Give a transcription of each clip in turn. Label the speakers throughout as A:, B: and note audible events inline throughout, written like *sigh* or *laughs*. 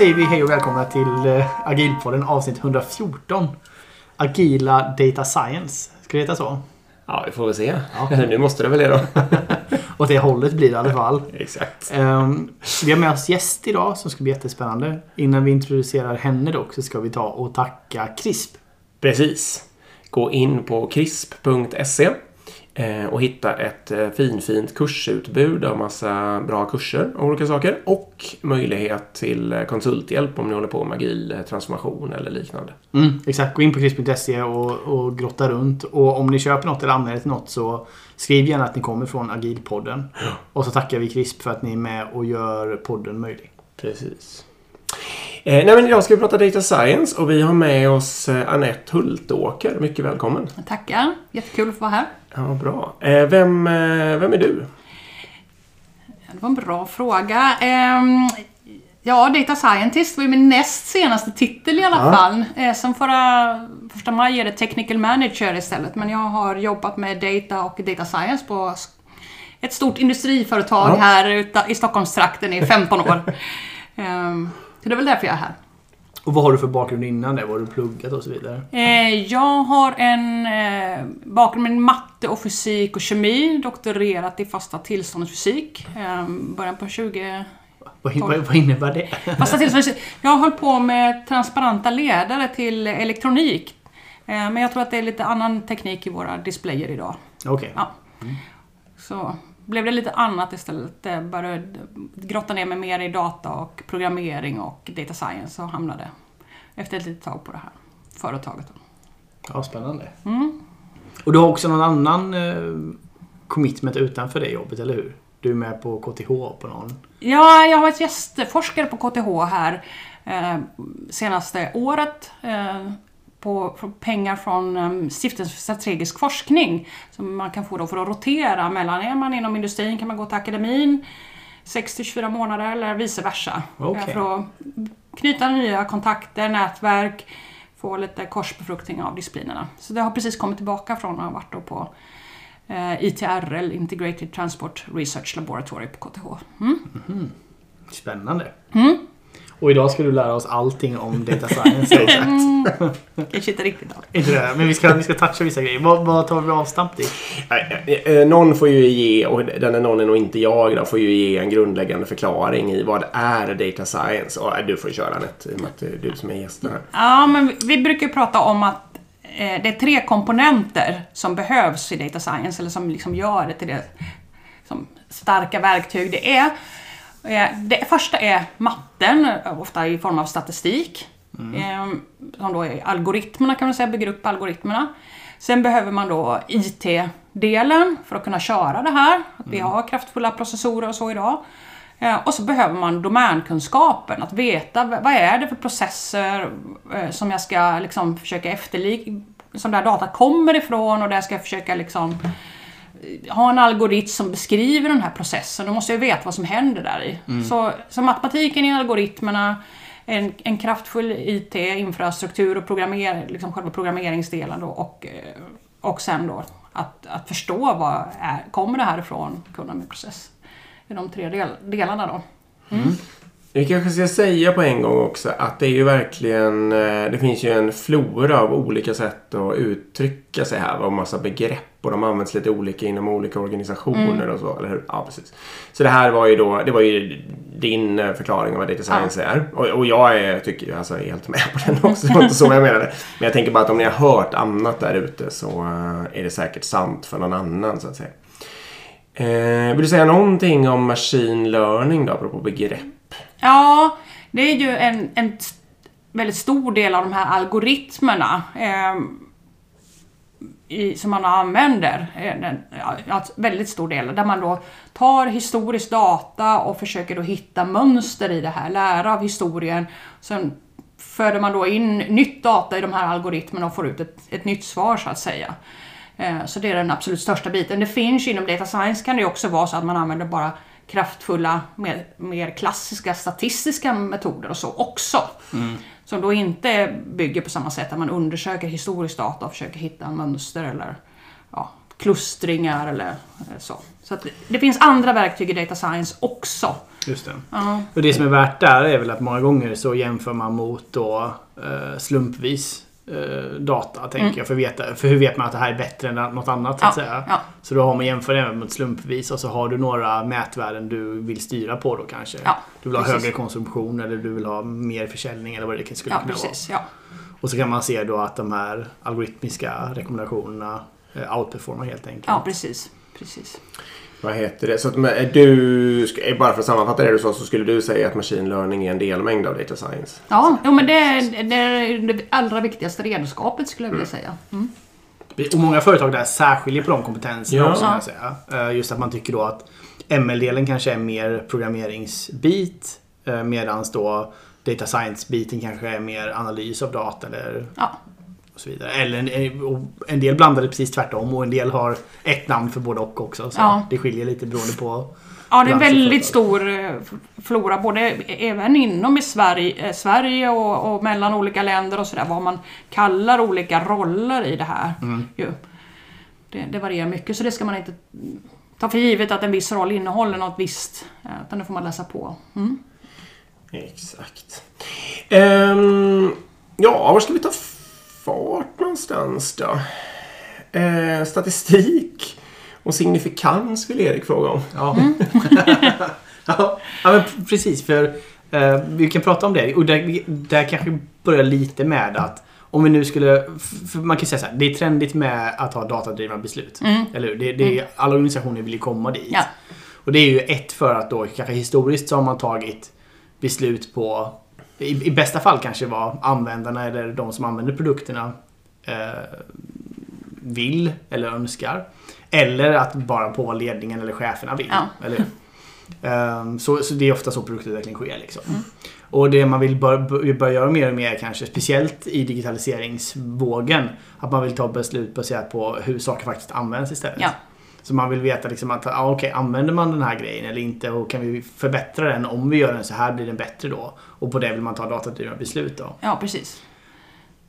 A: Säger vi hej och välkomna till eh, Agilpodden avsnitt 114. Agila Data Science. Ska det heta så?
B: Ja, vi får väl se.
A: Ja. *laughs*
B: nu måste det väl det då. *laughs*
A: Åt det hållet blir det i alla fall. *laughs*
B: Exakt.
A: Ehm, vi har med oss gäst idag som ska bli jättespännande. Innan vi introducerar henne dock så ska vi ta och tacka CRISP.
B: Precis. Gå in på krisp.se eh, och hitta ett eh, finfint kursutbud av massa bra kurser och olika saker och möjlighet till eh, konsulthjälp om ni håller på med agil eh, transformation eller liknande.
A: Mm, exakt, gå in på CRISP.se och, och grotta runt. Och om ni köper något eller använder till något så skriv gärna att ni kommer från Agilpodden. Och så tackar vi CRISP för att ni är med och gör podden möjlig.
B: Precis. Eh, nej men idag ska vi prata Data Science och vi har med oss eh, Anette Hultåker. Mycket välkommen.
C: Tackar. Jättekul att få vara här.
B: Ja, bra. Eh, vem, eh, vem är du?
C: Det var en bra fråga. Ehm, ja, Data Scientist var ju min näst senaste titel i alla
B: Ja.
C: fall. Eh, sen förra första maj är det Technical Manager istället. Men jag har jobbat med Data och Data Science på ett stort industriföretag
B: Ja.
C: här i Stockholmstrakten i 15 år. *laughs* Ehm, så det är väl därför jag är här.
A: Och vad har du för bakgrund innan det? Vad har du pluggat och så vidare?
C: Eh, jag har en eh, bakgrund med matte och fysik och kemi. Doktorerat i fasta tillståndets fysik. Eh, början på 20...
A: Vad, innebär det?
C: Fasta tillståndets. Jag har hållit på med transparenta ledare till elektronik. Eh, men jag tror att det är lite annan teknik i våra displayer idag.
A: Okej.
C: Ja. Så blev det lite annat istället. Jag började grotta ner mig mer i data och programmering och data science och hamnade efter ett litet tag på det här företaget.
A: Ja, spännande.
C: Mm.
A: Och du har också någon annan eh, commitment utanför det jobbet, eller hur? Du är med på KTH på någon...
C: Ja, jag har varit gästforskare på KTH här eh, senaste året. Eh, på, pengar från eh, Stiftelsen för strategisk forskning. Som man kan få då för att rotera mellan, är man inom industrin kan man gå till akademin 6-24 månader eller vice versa. Eh, För att knyta nya kontakter, nätverk, få lite korsbefruktning av disciplinerna. Så det har precis kommit tillbaka från att ha varit då på eh, ITRL, Integrated Transport Research Laboratory på KTH. Mm.
A: Spännande.
C: Mm.
A: Och idag ska du lära oss allting om data *laughs* science. Exakt.
C: Kanske inte riktigt allt. *laughs*
A: Inte det, men vi ska, vi ska toucha vissa grejer. Vad, vad tar vi avstamp i?
B: Eh, eh, Någon får ju ge, och den är någon är nog inte jag då, får ju ge en grundläggande förklaring i vad är data science. Och eh, du får köra Anette, i och med att det är du som är gästen här.
C: Ja, men vi- brukar ju prata om att det är tre komponenter som behövs i data science, eller som liksom gör det till det som starka verktyg det är. Det första är matten, ofta i form av statistik. Eh, Som då är algoritmerna kan man säga, bygger upp algoritmerna. Sen behöver man då IT-delen för att kunna köra det här. Att vi har kraftfulla processorer och så idag. Eh, Och så behöver man domänkunskapen, att veta vad är det för processer eh, som jag ska liksom försöka efterlikna, som där data kommer ifrån och där ska jag försöka liksom ha en algoritm som beskriver den här processen. Då måste jag veta vad som händer där i. Så, så matematiken i algoritmerna, en, en kraftfull IT-infrastruktur och programmer, liksom själva programmeringsdelen då, och, eh, och sen då att, att förstå vad är, kommer det här ifrån, kunna med process. Det är de tre del, delarna då.
B: Vi kanske ska säga på en gång också att det är ju verkligen, eh, det finns ju en flora av olika sätt att uttrycka sig här. Och massa begrepp och de används lite olika inom olika organisationer och så, eller hur? Ja, precis. Så det här var ju då, det var ju din eh, förklaring av vad data science är. Och, och jag är, tycker alltså helt med på den också. Det var inte så *laughs* jag menade. Men jag tänker bara att om ni har hört annat där ute så eh, är det säkert sant för någon annan så att säga. Eh, vill du säga någonting om machine learning då, apropå begrepp?
C: Ja, det är ju en, en väldigt stor del av de här algoritmerna eh, i, som man använder. Eh, den, väldigt stor del. Där man då tar historisk data och försöker då hitta mönster i det här, lära av historien. Sen föder man då in nytt data i de här algoritmerna och får ut ett, ett nytt svar så att säga. Eh, så det är den absolut största biten. Det finns inom data science kan det också vara så att man använder bara kraftfulla, mer, mer klassiska statistiska metoder och så också. Mm. Som då inte bygger på samma sätt att man undersöker historisk data och försöker hitta mönster eller ja, klustringar eller eh, så. Så att det, finns andra verktyg i data science också.
A: Just det.
C: Ja,
A: Och det som är värt där är väl att många gånger så jämför man mot då eh, slumpvis data, tänker
C: Mm.
A: jag. För, veta, för hur vet man att det här är bättre än något annat, så att
C: ja,
A: säga.
C: ja,
A: Så då har man jämför det mot slumpvis och så har du några mätvärden du vill styra på då kanske.
C: Ja,
A: du vill ha
C: precis.
A: högre konsumtion eller du vill ha mer försäljning eller vad det skulle kunna
C: precis.
A: Vara. Och så kan man se då att de här algoritmiska rekommendationerna eh, outperformar helt enkelt.
C: ja, precis. precis.
B: Vad heter det? Så att är du, ska- bara för att sammanfatta det du sa så skulle du säga att machine learning är en delmängd av data science?
C: Ja, jo, men det är, det är det allra viktigaste redskapet skulle jag vilja säga. Mm.
A: Och många företag där särskiljer på de kompetenserna
B: Ja.
A: också, kan jag säga. Eh, Just att man tycker då att ML-delen kanske är mer programmeringsbit eh, medans då data science-biten kanske är mer analys av data eller
C: Ja,
A: och så vidare. Eller en, och en del blandar det precis tvärtom och en del har ett namn för både och också. Så
C: Ja.
A: det skiljer lite beroende på...
C: Ja, det är en väldigt stor eh, flora, både även inom i Sverige, eh, Sverige och, och mellan olika länder och sådär, vad man kallar olika roller i det här.
A: Mm.
C: Det, det varierar mycket, så det ska man inte ta för givet att en viss roll innehåller något visst, eh, utan det får man läsa på. Mm.
B: Exakt. Ehm, ja, var ska vi ta fart någonstans då? Eh, statistik och signifikans vill Erik fråga om.
A: Ja, *laughs* ja, ja men precis. För eh, vi kan prata om det. Och där, där kanske börjar lite med att om vi nu skulle... man kan säga så här, det är trendigt med att ha datadrivna beslut.
C: Mm.
A: Eller hur? Det, det är, Alla organisationer vill ju komma dit.
C: Ja.
A: Och det är ju ett för att då kanske historiskt så har man tagit beslut på i, i bästa fall kanske vad användarna eller de som använder produkterna eh, vill eller önskar. Eller att bara på vad ledningen eller cheferna vill.
C: Ja.
A: Eller? Ehm, så, så det är ofta så produktutveckling sker. Liksom. Och det man vill bör, bör, bör göra mer och mer kanske, speciellt i digitaliseringsvågen, att man vill ta beslut baserat på hur saker faktiskt används istället.
C: Ja.
A: Så man vill veta liksom att, ah, okej, använder man den här grejen eller inte? Och kan vi förbättra den? Om vi gör den så här, blir den bättre då? Och på det vill man ta datadrivna beslut då.
C: ja, precis.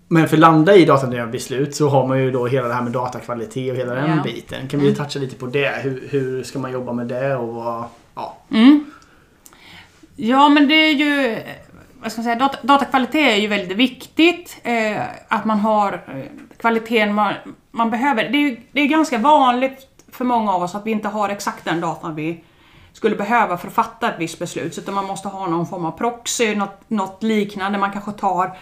A: Men för att landa i datadrivna beslut så har man ju då hela det här med datakvalitet och hela den
C: Ja.
A: biten. Kan vi ju toucha lite på det? Hur, hur ska man jobba med det och vad... Ja.
C: Mm. Ja, men det är ju... Vad ska man säga? Data, datakvalitet är ju väldigt viktigt. Eh, att man har eh, kvaliteten man, man behöver. Det är ju det är ganska vanligt för många av oss att vi inte har exakt den datan vi skulle behöva för att fatta ett visst beslut. Utan man måste ha någon form av proxy, något, något liknande man kanske tar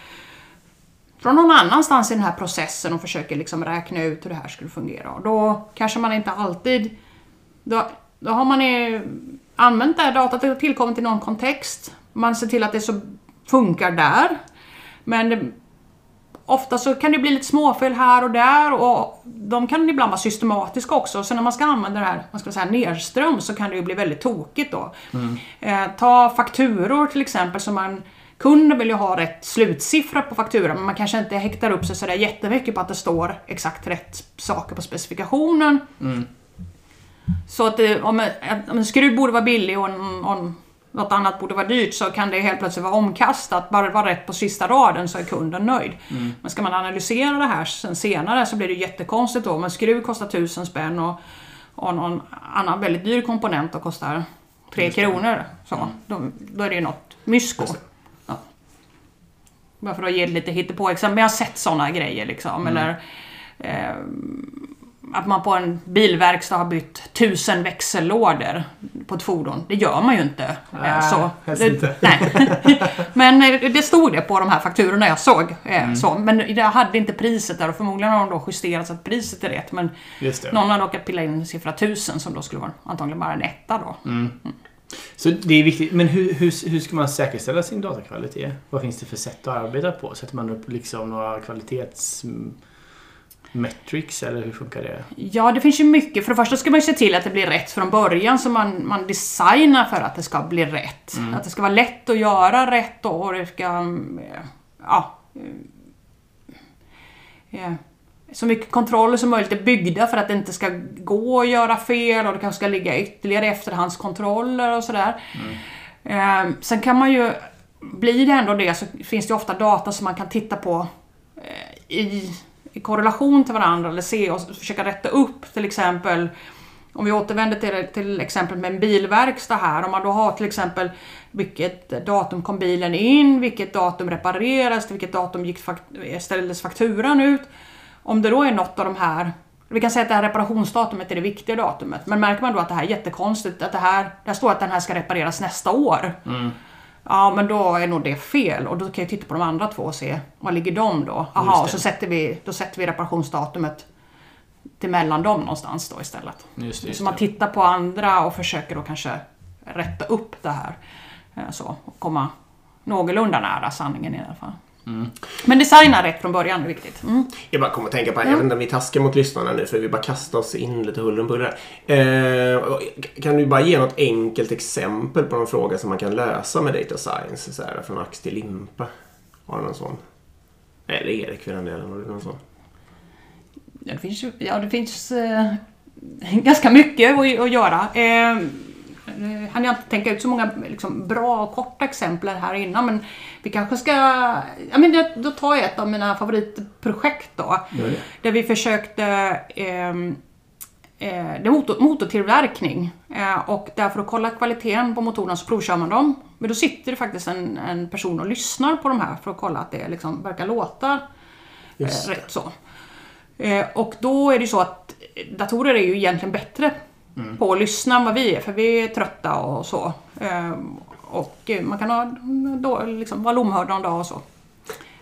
C: från någon annanstans i den här processen och försöker liksom räkna ut hur det här skulle fungera. Och då kanske man inte alltid... Då, då har man eh, använt det här datat har tillkommit i någon kontext. Man ser till att det så funkar där. Men det, ofta så kan det bli lite småfel här och där och de kan ibland vara systematiska också. Så när man ska använda det här, man ska säga nerström, så kan det ju bli väldigt tokigt då. Eh, ta fakturor till exempel som man Kunden vill ju ha rätt slutsiffra på fakturan men man kanske inte häktar upp sig sådär jättemycket på att det står exakt rätt saker på specifikationen. Så att det, om, en, en skruv borde vara billig och, en, och en, något annat borde vara dyrt så kan det helt plötsligt vara omkastat. Bara det var rätt på sista raden så är kunden nöjd. Men ska man analysera det här sen senare så blir det jättekonstigt då. En skruv kostar tusen spänn och, och någon annan väldigt dyr komponent och kostar tre kronor. Så, då, då är det ju något mysko. Ja. Bara för att ge lite hittepå-exempel. Men jag har sett sådana grejer liksom. Eller, eh, att man på en bilverkstad har bytt tusen växellådor på ett fordon. Det gör man ju inte. Eh,
A: Nej,
C: så.
A: helst
C: Det-
A: inte. *laughs*
C: Nej. *laughs* Men eh, det stod det på de här fakturorna jag såg. eh, Så. Men jag hade inte priset där och förmodligen har de då justerat så att priset är rätt. Men någon har råkat pilla in siffra tusen som då skulle vara antagligen bara en etta då.
A: Så det är viktigt. Men hur, hur, hur ska man säkerställa sin datakvalitet? Vad finns det för sätt att arbeta på? Sätter man upp liksom några kvalitets... Metrics eller hur funkar det?
C: Ja, det finns ju mycket. För det första ska man ju se till att det blir rätt från början, så man, man designar för att det ska bli rätt. Att det ska vara lätt att göra rätt och det ska... Ja... eh, eh, Så mycket kontroller som möjligt är byggda för att det inte ska gå att göra fel och det kanske ska ligga ytterligare efterhandskontroller och sådär. Eh, Sen kan man ju... Blir det ändå det så finns det ofta data som man kan titta på i i korrelation till varandra eller se och försöka rätta upp till exempel om vi återvänder till, till exempel med en bilverkstad här. Om man då har till exempel vilket datum kom bilen in, vilket datum repareras, till vilket datum gick fakt ställdes fakturan ut. Om det då är något av de här vi kan säga att det här reparationsdatumet är det viktiga datumet. Men märker man då att det här är jättekonstigt, att det här, där står att den här ska repareras nästa år.
A: Mm.
C: Ja, men då är nog det fel och då kan jag titta på de andra två och se, var ligger de då? Jaha, och så sätter vi, då sätter vi reparationsdatumet till mellan dem någonstans då istället.
A: Just det, just
C: så man tittar på andra och försöker då kanske rätta upp det här. eh, Så, och komma någorlunda nära sanningen i alla fall.
A: Mm.
C: Men designa rätt från början är viktigt. Mm.
B: Jag bara kommer att tänka på, jag vet inte om vi taskar mot lyssnarna nu för vi bara kastar oss in lite huller om buller. Eh, kan du bara ge något enkelt exempel på någon fråga som man kan lösa med data science? Så här, från ax till limpa. Har du någon sån? Eller Erik för den delen. Har du någon sån?
C: Ja, det finns, ja, det finns eh, *laughs* ganska mycket att, att göra. Eh, nu hann jag inte tänka ut så många liksom, bra och korta exempel här innan men vi kanske ska... Ja, men då tar jag ett av mina favoritprojekt då. Där vi försökte... ehm, Eh, det är motor, motortillverkning eh, och där för att kolla kvaliteten på motorerna så provkör man dem. Men då sitter det faktiskt en, en person och lyssnar på de här för att kolla att det liksom verkar låta eh, rätt så. Eh, och då är det ju så att datorer är ju egentligen bättre Mm. på att lyssna än vad vi är, för vi är trötta och så. Ehm, och man kan ha, då, liksom, vara lomhörd någon dag och så.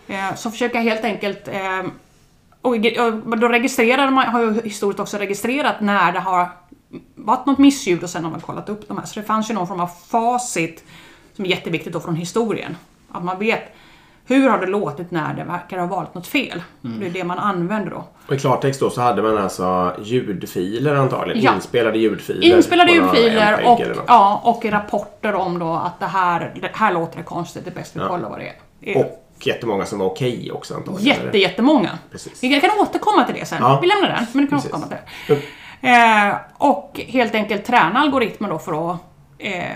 C: Ehm, så försöka helt enkelt ehm, och och då registrerar man, har ju historiskt också registrerat när det har varit något missljud och sen har man kollat upp de här. Så det fanns ju någon form av facit som är jätteviktigt då från historien. Att man vet hur har det låtit när det verkar ha varit något fel. Det är det man använder då.
B: Och i klartext då så hade man alltså ljudfiler antagligen.
C: Ja.
B: Inspelade ljudfiler.
C: Inspelade ljudfiler och, ja, och rapporter om då att det här, det här låter det konstigt, det är bäst vi kollar vad det är.
B: Och jättemånga som var okej också antagligen.
C: Jätte, jättemånga.
B: Precis.
C: Vi kan återkomma till det sen.
B: Ja.
C: Vi lämnar den, men du kan
B: Precis.
C: återkomma till det. Eh, och helt enkelt träna algoritmer då för att eh,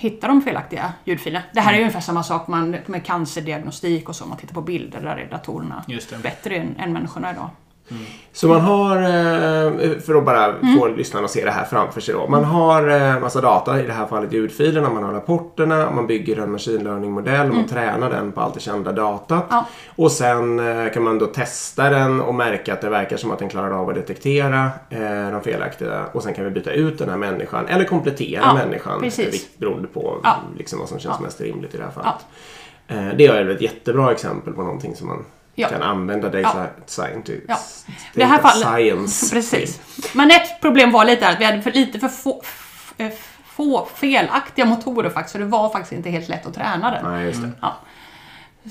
C: hitta de felaktiga ljudfilerna. Det här är ju ungefär samma sak man, med cancerdiagnostik och så. Man tittar på bilder, där är datorerna bättre än, än människorna idag.
B: Så man har, eh, för att bara
C: Mm.
B: få lyssnarna att se det här framför sig då. Man har eh, massa data, i det här fallet ljudfilerna, man har rapporterna, man bygger en machine learning-modell, man tränar den på allt det kända datat.
C: Mm. Ja.
B: Och sen eh, kan man då testa den och märka att det verkar som att den klarar av att detektera de felaktiga. Och sen kan vi byta ut den här människan, eller komplettera
C: Ja,
B: människan
C: precis.
B: beroende på
C: Ja.
B: liksom, vad som känns mest rimligt i det här fallet. Det är ett jättebra exempel på någonting som man
C: Ja.
B: kan använda data scientist.
C: Ja. Det här fallet-
B: science.
C: Precis. Men ett problem var lite att vi hade för lite för få, få felaktiga motorer faktiskt. Så det var faktiskt inte helt lätt att träna den.
B: Nej, just det.
C: Ja.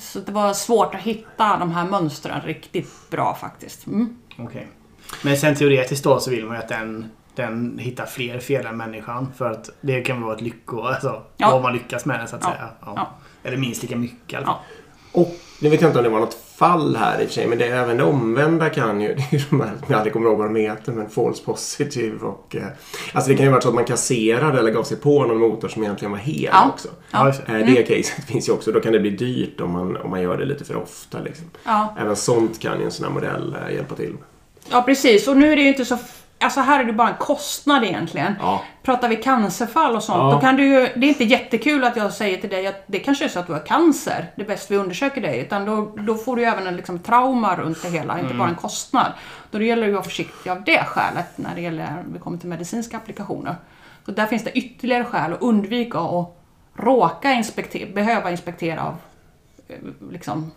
C: Så det var svårt att hitta de här mönstren riktigt bra faktiskt. Mm.
A: Okej. Men sen teoretiskt då så vill man ju att den, den hittar fler fel än människan. För att det kan vara ett lycko, alltså
C: Ja.
A: vad man lyckas med den så att
C: Ja.
A: säga. Ja.
C: Ja.
A: Eller minst lika mycket i alla fall.
B: Och nu vet jag inte om det var något fall här i och för sig, men det är även det omvända kan ju, *laughs* det är ju de här, jag aldrig kommer ihåg vad de heter, men false positive och... Eh, alltså det kan ju vara så att man kasserade eller gav sig på någon motor som egentligen var hel
C: Ja.
B: också.
A: Ja, det.
B: Eh, Det caset finns ju också, då kan det bli dyrt om man, om man gör det lite för ofta. Liksom.
C: Ja.
B: Även sånt kan ju en sån här modell eh, hjälpa till med.
C: ja, precis. Och nu är det ju inte så... Alltså här är det bara en kostnad egentligen.
B: Ja.
C: Pratar vi cancerfall och sånt,
B: Ja.
C: då kan du ju... Det är inte jättekul att jag säger till dig att det kanske är så att du har cancer. Det är bäst vi undersöker dig. Utan då, då får du ju även en liksom, trauma runt det hela, inte bara en kostnad. Då det gäller det att vara försiktig av det skälet när det gäller vi kommer till medicinska applikationer. Så där finns det ytterligare skäl att undvika att råka inspektera, behöva inspektera av eh, liksom,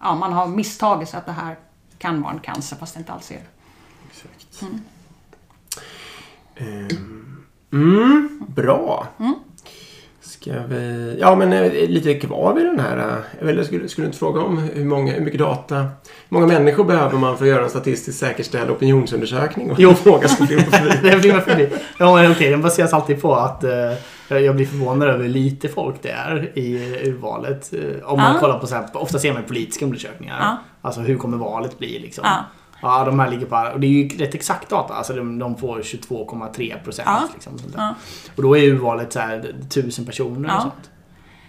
C: ja, man har misstagit sig att det här kan vara en cancer fast det inte alls är det.
B: Exakt. Ehm, Mm, bra. Ska vi... Ja, men eh, lite kvar vid den här. eh, Eller skulle, skulle du inte fråga om hur, många, hur mycket data... Hur många människor behöver man för att göra en statistiskt säkerställd opinionsundersökning? Och
A: Jo.
B: fråga som förbi. *laughs*
A: det blir man förbi. Ja, men okej, den baseras alltid på att eh, jag blir förvånad över hur lite folk det är i urvalet. Eh, om man
C: Ja.
A: kollar på, så här, ofta ser man politiska undersökningar.
C: Ja.
A: Alltså hur kommer valet bli liksom.
C: Ja.
A: Ja, de här ligger på... Och det är ju rätt exakt data. Alltså de, de får 22,3 procent.
C: Ja.
A: Liksom.
C: Ja.
A: Och då är urvalet så här, tusen personer
C: Ja.
A: och sånt.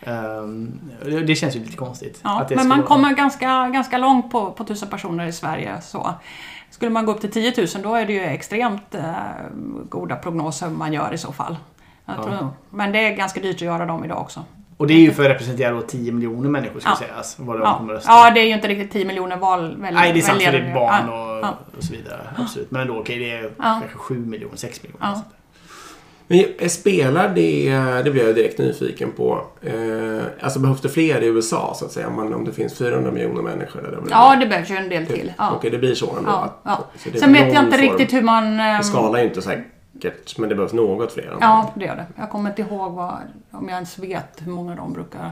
A: Ehm, det, det känns ju lite konstigt.
C: Ja, men man
A: vara-
C: kommer ganska, ganska långt på, på 1000 personer i Sverige. Så. Skulle man gå upp till 10 000 då är det ju extremt eh, goda prognoser man gör i så fall. Tror, men det är ganska dyrt att göra dem idag också.
A: Och det är ju för att representera då 10 miljoner människor ska
C: Ja.
A: sägas. Vad de
C: Ja.
A: kommer rösta.
C: ja, det är ju inte riktigt 10 miljoner val väl,
A: Nej, det är sant för det är barn
C: Ja,
A: och,
C: ja.
A: och så vidare. Absolut. Men ändå, okej, det är
C: Ja.
A: kanske 7 miljoner, 6 miljoner.
C: Ja.
B: Men spelar det, det blir jag direkt nyfiken på. Eh, alltså behövs det fler i USA så att säga? Om, man, om det finns 400 miljoner människor? Eller
C: ja, det behövs ju en del till. Ja.
B: Okej, det blir så ändå?
C: Ja,
B: att-
C: ja.
B: så det
C: Sen vet jag inte
B: form-
C: riktigt hur man... ehm,
B: Skala är ju inte säkert, men det behövs något fler.
C: Ja, det gör det. Jag kommer inte ihåg vad, om jag ens vet hur många de brukar...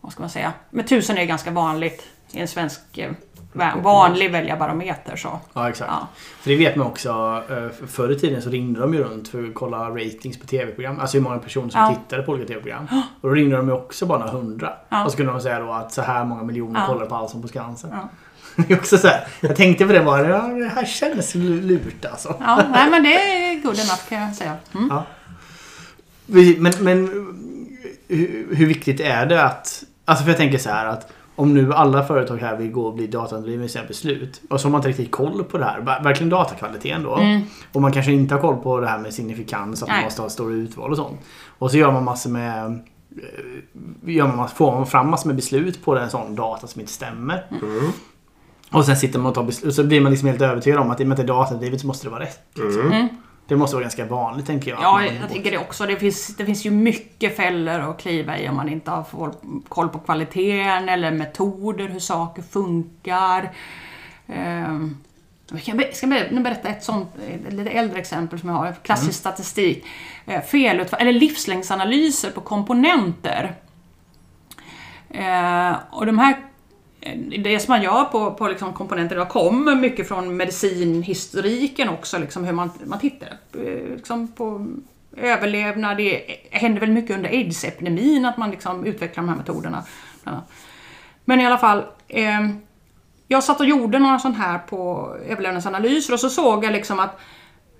C: Vad ska man säga? Men tusen är ganska vanligt i en svensk eh, va- vanlig väljarbarometer. Så.
A: Ja, exakt.
C: Ja.
A: För det vet man också. eh, Förr i tiden så ringde de ju runt för att kolla ratings på tv-program. Alltså hur många personer som
C: Ja.
A: tittade på olika tv-program. Och då ringde de ju också bara några hundra.
C: Ja.
A: Och så kunde de säga då att så här många miljoner
C: Ja.
A: kollar på Allsång på Skansen.
C: Ja. *laughs*
A: Det är också så här. Jag tänkte på det bara. Ja, det här känns lu- lurt alltså.
C: Ja, nej, men det är good enough kan jag säga. Mm.
A: Ja. Men, men hur, hur viktigt är det att... Alltså för jag tänker så här att om nu alla företag här vill gå och bli datadrivna i sina beslut och så har man inte riktigt koll på det här, ver- verkligen datakvaliteten då.
C: Mm.
A: Och man kanske inte har koll på det här med signifikans, att man
C: Nej.
A: måste ha stora utval och sånt. Och så gör man massor med... eh, Gör man, massor- får man fram massor med beslut på en sån data som inte stämmer.
B: Mm.
A: Och sen sitter man och tar beslut och så blir man liksom helt övertygad om att i och med att det är datadrivet så måste det vara rätt. Liksom.
C: Mm.
A: Det måste vara ganska vanligt tänker jag.
C: Ja, jag tycker det också. Det finns, det finns ju mycket fällor att kliva i om man inte har koll på kvaliteten eller metoder, hur saker funkar. Ehm, jag kan be- ska nu berätta ett sånt ett lite äldre exempel som jag har. Klassisk statistik. Eh, Felutfall, eller livslängdsanalyser på komponenter. Eh, och de här Eh, det som man gör på, på liksom komponenter idag kommer mycket från medicinhistoriken också, liksom hur man, man tittar eh, liksom på överlevnad. Det hände väl mycket under aids-epidemin att man liksom utvecklar de här metoderna. Men i alla fall, eh, jag satt och gjorde några sån här på överlevnadsanalyser och så såg jag liksom att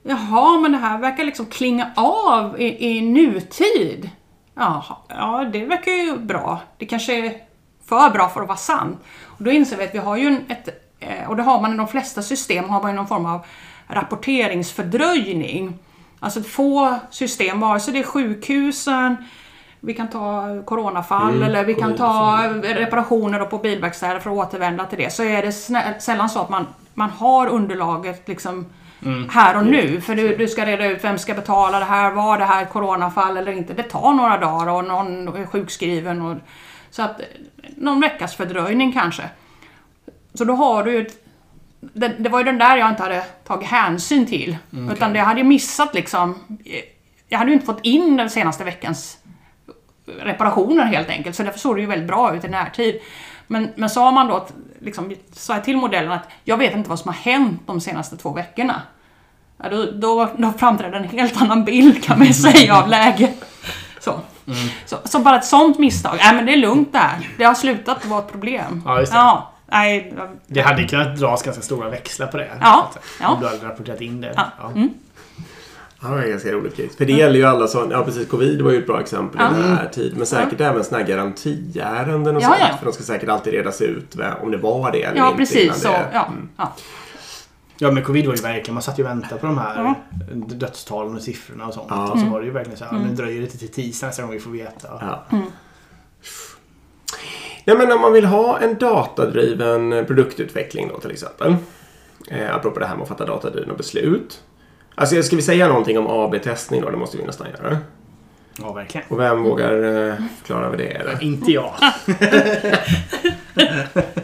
C: Jaha, men det här verkar liksom klinga av i, i nutid. Jaha, ja, det verkar ju bra. Det kanske är för bra för att vara sant. Och då inser vi att vi har ju ett, eh, och det har man i de flesta system, har man ju någon form av rapporteringsfördröjning. Alltså få system, vare sig det är sjukhusen, vi kan ta coronafall
B: Mm,
C: eller vi kan ta reparationer på bilverkstäder för att återvända till det. Så är det sällan så att man, man har underlaget liksom här och nu. För du, du ska reda ut vem ska betala det här, var det här ett coronafall eller inte. Det tar några dagar och någon är sjukskriven. Och, så att någon veckas fördröjning kanske. Så då har du ju ett, det, det var ju den där jag inte hade tagit hänsyn till. Utan det hade jag missat liksom. Jag hade ju inte fått in den senaste veckans reparationer helt enkelt. Så därför såg det ju väldigt bra ut i närtid. Men, men sa man då, att, liksom, sa jag till modellen att jag vet inte vad som har hänt de senaste två veckorna. Ja, då, då, då framträdde en helt annan bild kan man *laughs* säga av läget. Så. Så, så bara ett sånt misstag. Nej men det är lugnt där. Det har slutat vara ett problem.
A: Ja, just det.
C: Ja, nej,
A: Det hade kunnat dras ganska stora växlar på det.
C: Ja,
A: Så att säga.
C: ja.
A: Om du hade rapporterat in det.
C: Ja.
A: Ja.
C: Mm.
B: Ja, det är ganska roligt case. För det gäller ju alla sådana, ja precis, covid var ju ett bra exempel
C: Ja.
B: i den här tid. Men säkert även sådana här garantiärenden och
C: Ja,
B: sånt.
C: ja.
B: För de ska säkert alltid redas ut om det var det eller
C: Ja,
B: inte.
C: precis så.
B: det-
C: Ja,
B: Mm.
C: ja.
A: Ja men covid var ju verkligen, man satt ju och väntade på de här
C: Ja.
A: dödstalen och siffrorna och sånt.
B: Ja.
A: Och så var det ju verkligen så här, nu dröjer det till tisdag nästa gång vi får veta.
B: Ja.
C: Mm.
B: Nej, men om man vill ha en datadriven produktutveckling då till exempel. Eh, apropå det här med att fatta datadrivna beslut. Alltså ska vi säga någonting om AB-testning då? Det måste vi nästan göra.
A: Ja, verkligen.
B: Och vem vågar eh, förklara vad det är? Eller?
A: Inte jag. *laughs* *laughs*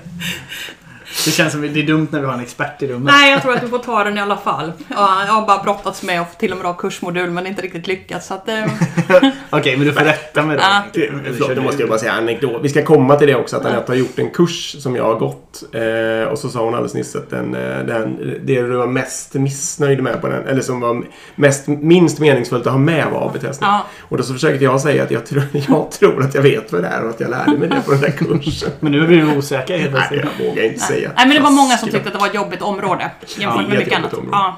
A: det känns som det är dumt när vi har en expert i rummet.
C: Nej, jag tror att du får ta den i alla fall. Ja, jag har bara brottats med och till och med ha kursmodul men inte riktigt lyckats. Så att, eh, *laughs*
A: Okej, men du får rätta mig då.
C: Ja.
B: Förlåt, då måste jag bara säga anekdot. Vi ska komma till det också att Anette har gjort en kurs som jag har gått något. Eh, och så sa hon alldeles nyss att den, eh, den, det du var mest missnöjd med på den, eller som var mest, minst meningsfullt att ha med var AB-testning.
C: Ja.
B: Och då så försökte jag säga att jag, tror- *laughs* jag tror att jag vet vad det är och att jag lärde mig det på den där kursen.
A: Men nu blir du osäker helt
B: Nej, jag vågar inte säga.
C: Nej, men det var många som tyckte att det var ett jobbigt område jämfört
B: Ja,
C: med mycket annat.
B: område.
C: Ja,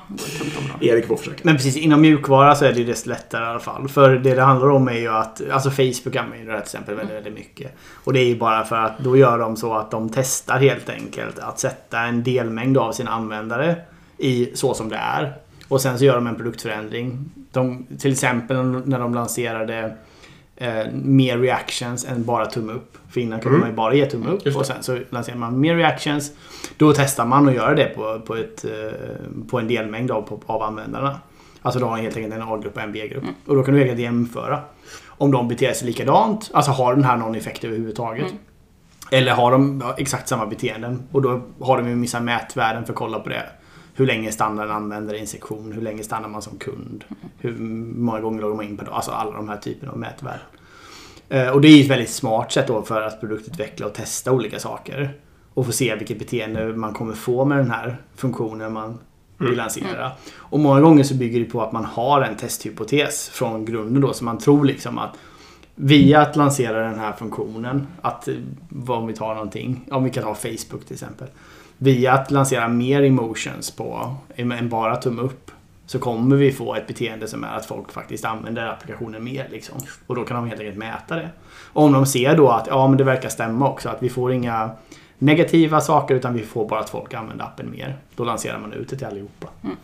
C: område.
B: Erik får försöka.
A: Men precis, inom mjukvara så är det ju desto lättare i alla fall. För det det handlar om är ju att, alltså Facebook använder det här till exempel väldigt, väldigt mycket. Och det är ju bara för att då gör de så att de testar helt enkelt att sätta en delmängd av sina användare i så som det är. Och sen så gör de en produktförändring. De, till exempel när de lanserade eh, mer reactions än bara tumme upp. För innan kunde
B: Mm.
A: man ju bara ge tumme upp och sen så lanserar man mer reactions. Då testar man att göra det på, på, ett, eh, på en delmängd av, på, av användarna. Alltså då har man helt enkelt en A-grupp och en B-grupp. Och då kan du egentligen jämföra. Om de beter sig likadant. Alltså har den här någon effekt överhuvudtaget. Eller har de exakt samma beteenden. Och då har de ju vissa mätvärden för att kolla på det. Hur länge stannar en användare i en sektion? Hur länge stannar man som kund? Hur många gånger loggar man in per dag? Alltså alla de här typerna av mätvärden. Eh, Och det är ju ett väldigt smart sätt då för att produktutveckla och testa olika saker. Och få se vilket beteende man kommer få med den här funktionen man vill lansera. Och många gånger så bygger det på att man har en testhypotes från grunden då. Så man tror liksom att via att lansera den här funktionen, att eh, om vi tar någonting, om vi kan ta Facebook till exempel. Via att lansera mer emotions på än bara tumme upp så kommer vi få ett beteende som är att folk faktiskt använder applikationen mer. Liksom. Och då kan de helt enkelt mäta det. Och om de ser då att ja, men det verkar stämma också, att vi får inga negativa saker utan vi får bara att folk använder appen mer. Då lanserar man ut det till allihopa. Mm.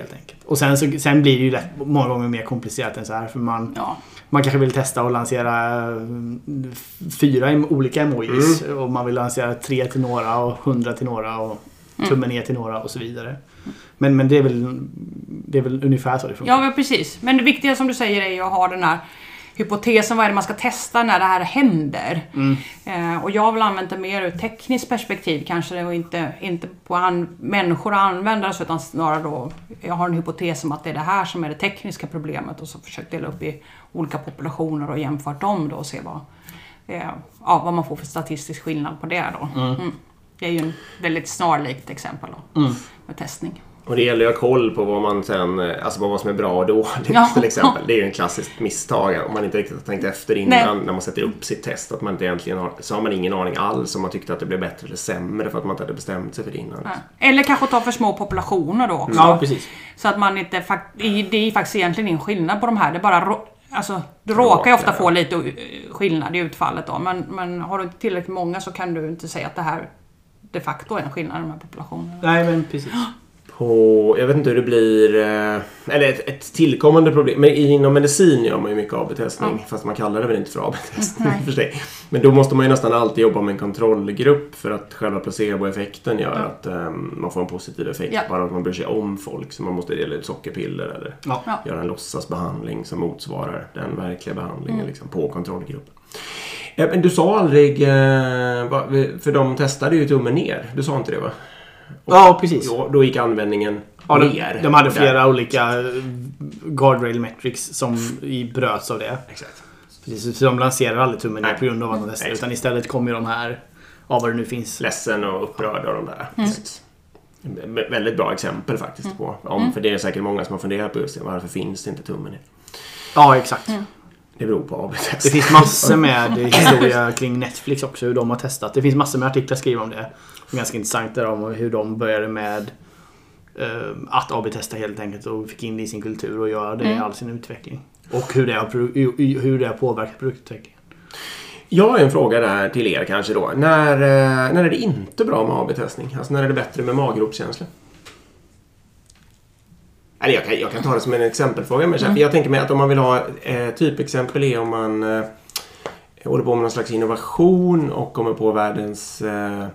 A: Helt enkelt. Och sen, så, sen blir det ju lätt, många gånger mer komplicerat än så här. För man,
C: Ja.
A: man kanske vill testa att lansera mm, fyra olika emojis. Och man vill lansera tre till några och hundra till några och tummen ner till några och så vidare. Men, men det, är väl, det är väl ungefär så det funkar.
C: Ja, men precis. Men det viktiga som du säger är ju att ha den här hypotesen, vad är det man ska testa när det här händer? Eh, och jag har väl använt det mer ur ett tekniskt perspektiv kanske och inte, inte på an- människor och användare utan snarare då, jag har en hypotes om att det är det här som är det tekniska problemet och så försökt dela upp i olika populationer och jämfört dem då och se vad, eh, ja, vad man får för statistisk skillnad på det då. Mm. Det är ju en väldigt snarlikt exempel då, med testning.
B: Och det gäller ju att ha koll på vad man sen, eh, alltså vad som är bra och dåligt
C: Ja.
B: till exempel. Det är ju en klassiskt misstag om man inte riktigt har tänkt efter innan
C: Nej.
B: när man sätter upp sitt test. Att man inte egentligen har, så har man ingen aning alls om man tyckte att det blev bättre eller sämre för att man inte hade bestämt sig för det innan.
C: Ja. Eller kanske ta för små populationer då också.
A: Ja, precis.
C: Så att man inte... Det är faktiskt egentligen ingen skillnad på de här. Det är bara... Alltså, du råkar ju ofta få lite eh, skillnad i utfallet då. Men, men har du tillräckligt många så kan du inte säga att det här de facto är en skillnad i de här populationerna.
A: Nej, men precis.
B: På, jag vet inte hur det blir, eh, eller ett, ett tillkommande problem. Men inom medicin gör man ju mycket AB-testning. Fast man kallar det väl inte för AB-testning
C: Nej.
B: för sig. Men då måste man ju nästan alltid jobba med en kontrollgrupp för att själva placeboeffekten gör att eh, man får en positiv effekt.
C: Ja.
B: Bara att man bryr sig om folk. Så man måste dela ut sockerpiller eller
A: Ja.
B: Göra en låtsasbehandling som motsvarar den verkliga behandlingen liksom, på kontrollgruppen. Eh, Men du sa aldrig, eh, för de testade ju tummen ner. Du sa inte det va?
A: Ja, precis.
B: Då, då gick användningen
A: Ja,
B: ner.
A: de, de hade
B: Och där-
A: flera olika eh, guardrail metrics som bröts av det.
B: Exakt.
A: Precis, så de lanserar aldrig tummen ner på grund av att de testar.
B: Exakt.
A: Utan istället kommer ju de här, av vad det nu finns.
B: Ledsen och upprörd av de där. Vä- Väldigt bra exempel faktiskt på. Om, För det är säkert många som har funderat på just det. Varför finns det inte tummen ner?
A: Ja, exakt.
B: Det beror på AB-test.
A: Det finns massor med historia kring Netflix också, hur de har testat. Det finns massor med artiklar skrivna om det. Ganska intressant där om hur de började med eh, att AB-testa helt enkelt och fick in det i sin kultur och göra det i all sin utveckling. Och hur det har, hur det har påverkat produktutvecklingen.
B: Jag har en fråga där till er kanske då. När, eh, när är det inte bra med AB-testning? Alltså när är det bättre med maggropskänsla? Eller jag kan, jag kan ta det som en exempelfråga. Men mm. Jag tänker mig att om man vill ha eh, typexempel är om man eh, håller på med någon slags innovation och kommer på världens eh,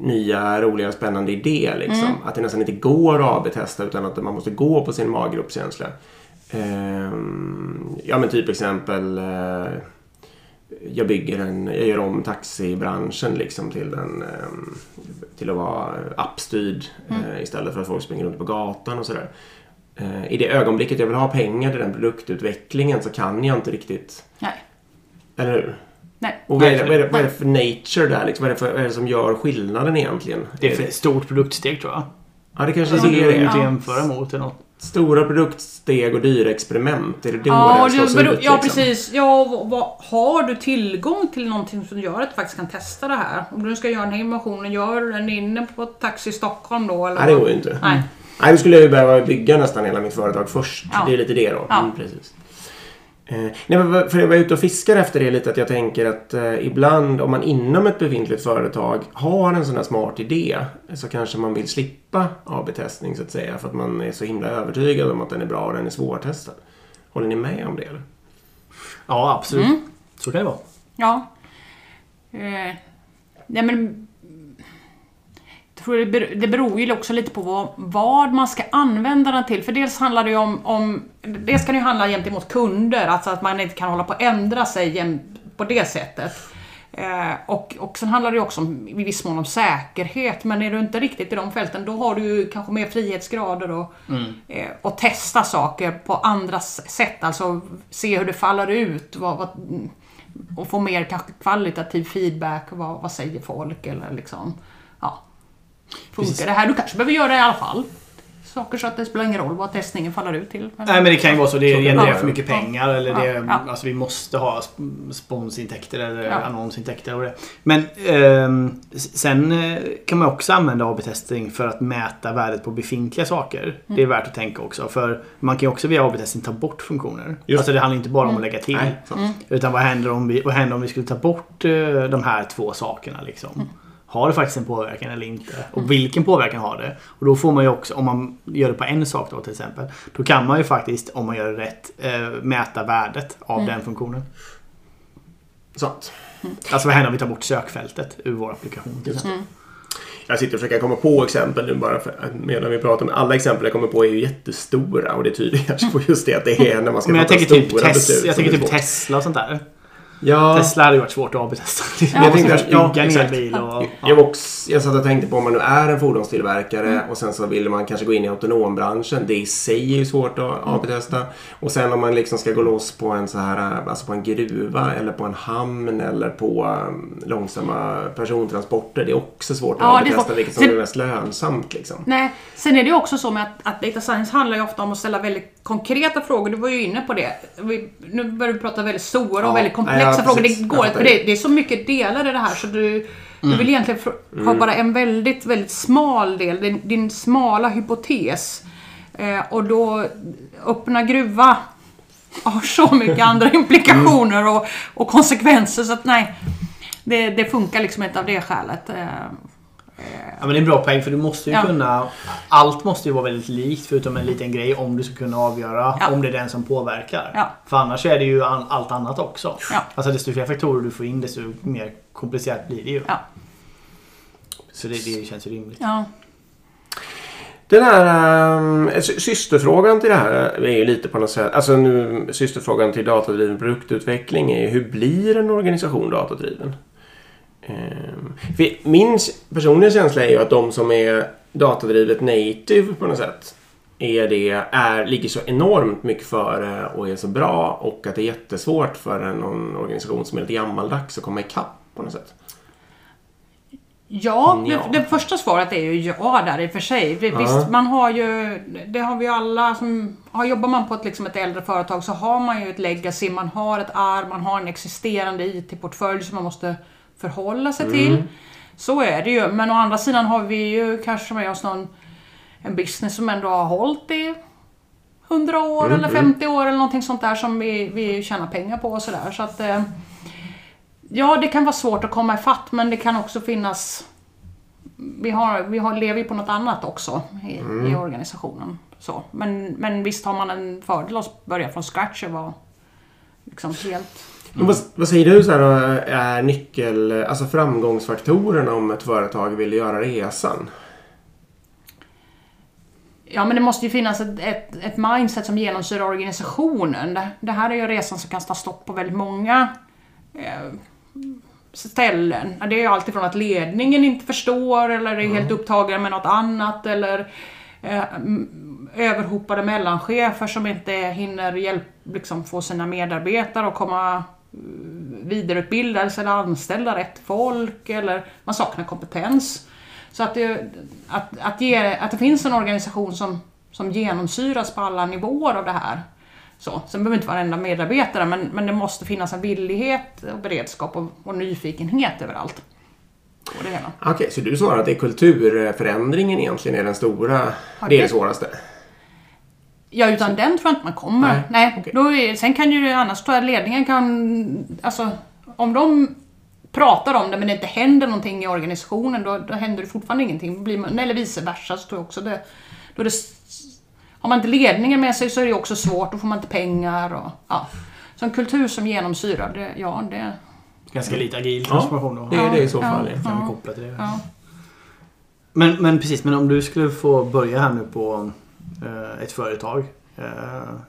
B: nya, roliga, spännande idé. Liksom. Att det nästan inte går att AB-testa utan att man måste gå på sin maggropskänsla. Ehm, ja men typ exempel eh, jag bygger en, jag gör om taxibranschen liksom till, en, ehm, till att vara appstyrd eh, istället för att folk springer runt på gatan och sådär. Eh, I det ögonblicket jag vill ha pengar till den produktutvecklingen så kan jag inte riktigt,
C: Nej.
B: eller hur?
C: Nej.
B: Och vad är, det, vad, är det, vad är det för nature där? Liksom? Vad, är det för, vad är det som gör skillnaden egentligen?
A: Det är ett stort produktsteg tror jag.
B: Ja, det kanske
A: Alltså,
B: är
A: det är
B: det.
C: Ja.
A: jämföra mot eller något.
B: Stora produktsteg och dyra experiment. Är det då
C: Ja,
B: slås
C: det, beror-
B: ut?
C: ja
B: liksom?
C: precis. Ja, vad, vad, har du tillgång till någonting som gör att du faktiskt kan testa det här? Om du ska göra den här innovationen, gör du den inne på Taxi Stockholm då? Eller
B: Nej, det går ju inte.
C: Nej.
B: Nej, då skulle jag ju behöva bygga nästan hela mitt företag först.
C: Ja.
B: Det är lite det då.
C: Ja.
B: Mm, precis. Eh, nej, men för jag var ute och fiskar efter det lite att jag tänker att eh, ibland om man inom ett befintligt företag har en sån här smart idé så kanske man vill slippa AB-testning så att säga för att man är så himla övertygad om att den är bra och den är svårtestad. Håller ni med om det? Eller?
A: Ja, absolut.
C: Mm.
A: Så kan det vara.
C: Ja. Eh, nej men... Tror det, ber, det beror ju också lite på vad, vad man ska använda den till. För dels handlar det ju om... om det ju handla gentemot kunder, alltså att man inte kan hålla på att ändra sig på det sättet. Eh, och, och sen handlar det också om, i viss mån om säkerhet, men är du inte riktigt i de fälten då har du ju kanske mer frihetsgrader och, eh, och testa saker på andra sätt. Alltså se hur det faller ut vad, vad, och få mer kanske kvalitativ feedback. Vad, vad säger folk? Eller liksom. Funkar
A: Precis.
C: det här? Du kanske behöver göra det i alla fall. Saker så att det spelar ingen roll vad testningen faller ut till.
A: Nej men det kan ju vara så. Det genererar för mycket pengar eller
C: Ja,
A: det,
C: ja.
A: Alltså vi måste ha sp- sponsintäkter eller
C: Ja.
A: annonsintäkter och det. Men ehm, s- sen eh, kan man också använda AB-testing för att mäta värdet på befintliga saker. Det är värt att tänka också. För man kan ju också via AB-testing ta bort funktioner.
B: Just
A: Alltså det handlar inte bara om att lägga till.
B: Nej, sant.
A: Utan vad händer om vi, vad händer om vi skulle ta bort eh, de här två sakerna liksom? Har det faktiskt en påverkan eller inte? Och vilken påverkan har det? Och då får man ju också, om man gör det på en sak då till exempel. Då kan man ju faktiskt, om man gör det rätt, eh, mäta värdet av den funktionen.
B: Sant.
A: Alltså vad händer om vi tar bort sökfältet ur vår applikation? Till exempel?
B: Jag sitter och försöker komma på exempel nu bara för att medan vi pratar. Men alla exempel jag kommer på är ju jättestora och det tyder kanske på just det att det är när man ska
A: Men jag
B: fatta
A: typ,
B: stora
A: tes-
B: beslut.
A: jag tänker typ. Tesla och sånt där.
B: Ja,
A: Tesla hade ju varit svårt att AB-testa.
C: Ja,
A: jag *laughs* tänkte
B: Ja,
A: bygga en elbil och...
B: Jag, också, jag satt och tänkte på om man nu är en fordonstillverkare
A: Mm.
B: och sen så vill man kanske gå in i autonombranschen. Det i sig är ju svårt att
A: Mm.
B: AB-testa. Och sen om man liksom ska gå loss på en så här, alltså på en gruva eller på en hamn eller på um, långsamma persontransporter. Det är också svårt att
C: Ja,
B: AB-testa vilket som
C: Sen-
B: är mest lönsamt liksom.
C: Nej, sen är det ju också så med att, att data science handlar ju ofta om att ställa väldigt konkreta frågor. Du var ju inne på det. Vi, nu börjar vi prata väldigt stora och väldigt komplexa
B: ja,
C: frågor. Det, går, inte, för det, det är så mycket delar i det här så du, du vill egentligen fr- ha bara en väldigt, väldigt smal del. Din, din smala hypotes. Eh, och då öppna gruva har så mycket *laughs* andra implikationer och, och konsekvenser så att nej. Det, det funkar liksom inte av det skälet. Eh,
A: Ja men det är en bra poäng för du måste ju
C: Ja.
A: kunna... Allt måste ju vara väldigt likt förutom en liten grej om du ska kunna avgöra
C: Ja.
A: om det är den som påverkar.
C: Ja.
A: För annars är det ju allt annat också.
C: Ja.
A: Alltså desto fler faktorer du får in desto mer komplicerat blir det ju.
C: Ja.
A: Så det, det känns ju rimligt.
C: ja.
B: Den här um, sy- systerfrågan till det här är ju lite på något sätt, alltså nu systerfrågan till datadriven produktutveckling är ju hur blir en organisation datadriven? För min personliga känsla är ju att de som är datadrivet native på något sätt är det, är, ligger så enormt mycket före och är så bra och att det är jättesvårt för någon organisation som är lite gammaldags att komma ikapp på något sätt.
C: Ja,
B: Ja.
C: Det, det första svaret är ju ja där i och för sig. Det, Visst, man har ju, det har vi ju alla som, har, jobbar man på ett, liksom ett äldre företag så har man ju ett legacy, man har ett arv, man har en existerande IT-portfölj som man måste förhålla sig till. Så är det ju, men å andra sidan har vi ju kanske med oss någon, en business som ändå har hållit i 100 år eller 50 år eller någonting sånt där som vi, vi tjänar pengar på och sådär. Så att, eh, Ja, det kan vara svårt att komma ifatt men det kan också finnas... Vi, har, vi har, lever ju på något annat också i, i organisationen. Så. Men, men visst har man en fördel att börja från scratch och vara liksom helt...
B: Men vad, vad säger du så här, är nyckel, alltså framgångsfaktorerna om ett företag vill göra resan?
C: Ja, men det måste ju finnas ett, ett, ett mindset som genomsyrar organisationen. Det, det här är ju resan som kan ta stopp på väldigt många eh, ställen. Det är ju alltifrån att ledningen inte förstår eller är helt upptagen med något annat eller eh, överhopade mellanchefer som inte hinner hjälp, liksom, få sina medarbetare att komma vidareutbilda sig eller anställa rätt folk eller man saknar kompetens. Så att det, att, att, ge, att det finns en organisation som, som genomsyras på alla nivåer av det här. Så. Sen behöver inte varenda medarbetare men, men det måste finnas en villighet och beredskap och, och nyfikenhet överallt.
B: Okej, så du svarar att det är kulturförändringen egentligen är den stora,
C: Ja,
B: det är
C: det
B: svåraste?
C: Ja, utan den tror jag inte man kommer.
B: Nej,
C: Nej.
B: okej.
C: Då är, sen kan ju annars tror jag ledningen kan... Alltså, om de pratar om det men det inte händer någonting i organisationen då, då händer det fortfarande ingenting. Blir man, eller vice versa så tror jag också det... Då det har man inte ledningen med sig så är det också svårt, då får man inte pengar och... Ja. Så en kultur som genomsyrar, det, ja det...
A: Ganska lite agil transformation då.
B: Det är det i så
C: Ja,
B: fall.
C: ja.
A: Kan vi koppla till det.
C: Ja.
A: Men, men precis, men om du skulle få börja här nu på ett företag. Eh,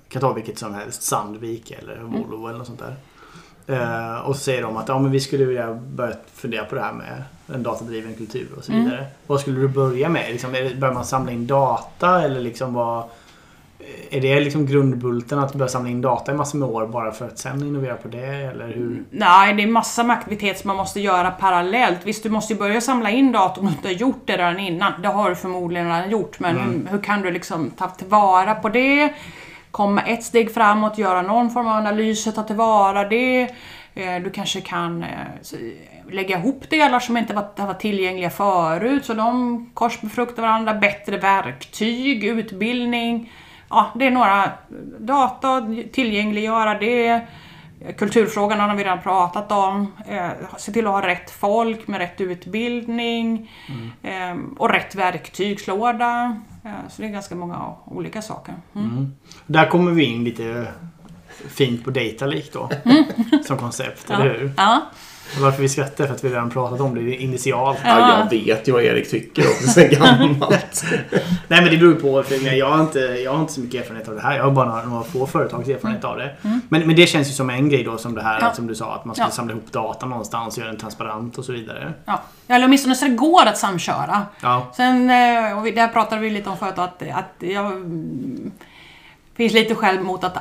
A: kan ta vilket som helst. Sandvik eller Volvo eller något sånt där. Eh, och så säger de att ja, men vi skulle vilja börja fundera på det här med en datadriven kultur och så
C: Mm.
A: vidare. Vad skulle du börja med? Liksom, börjar man samla in data eller liksom vad... Är det liksom grundbulten att börja samla in data i massor med år bara för att sen innovera på det? Eller hur?
C: Nej, det är massor med aktivitet som man måste göra parallellt. Visst, du måste ju börja samla in data om du inte har gjort det redan innan. Det har du förmodligen redan gjort, men hur, hur kan du liksom ta tillvara på det? Komma ett steg framåt, göra någon form av analys, ta tillvara det. Eh, Du kanske kan eh, lägga ihop delar som inte har varit tillgängliga förut, så de korsbefruktar varandra. Bättre verktyg, utbildning. Ja, det är några data, tillgängliggöra det. Kulturfrågan har vi redan pratat om. Eh, se till att ha rätt folk med rätt utbildning eh, och rätt verktygslåda. Eh, så det är ganska många olika saker. Mm.
A: Där kommer vi in lite fint på Data Lake då. Som koncept, *laughs* eller hur?
C: Ja.
A: Varför vi skrattar för att vi redan pratat om det initialt.
B: Ja, jag vet ju vad Erik tycker också sen gammalt. *laughs*
A: Nej men det beror ju på. För jag, har inte, jag har inte så mycket erfarenhet av det här. Jag har bara några, några få företags erfarenhet av det. Men, men det känns ju som en grej då som det här
C: Mm. Ja.
A: som du sa. Att man ska
C: Ja.
A: samla ihop data någonstans och göra den transparent och så vidare.
C: Ja. Eller åtminstone så det går att samköra.
A: Ja.
C: Sen, eh, och här pratade vi lite om förut, att, att jag mm, finns lite själv mot att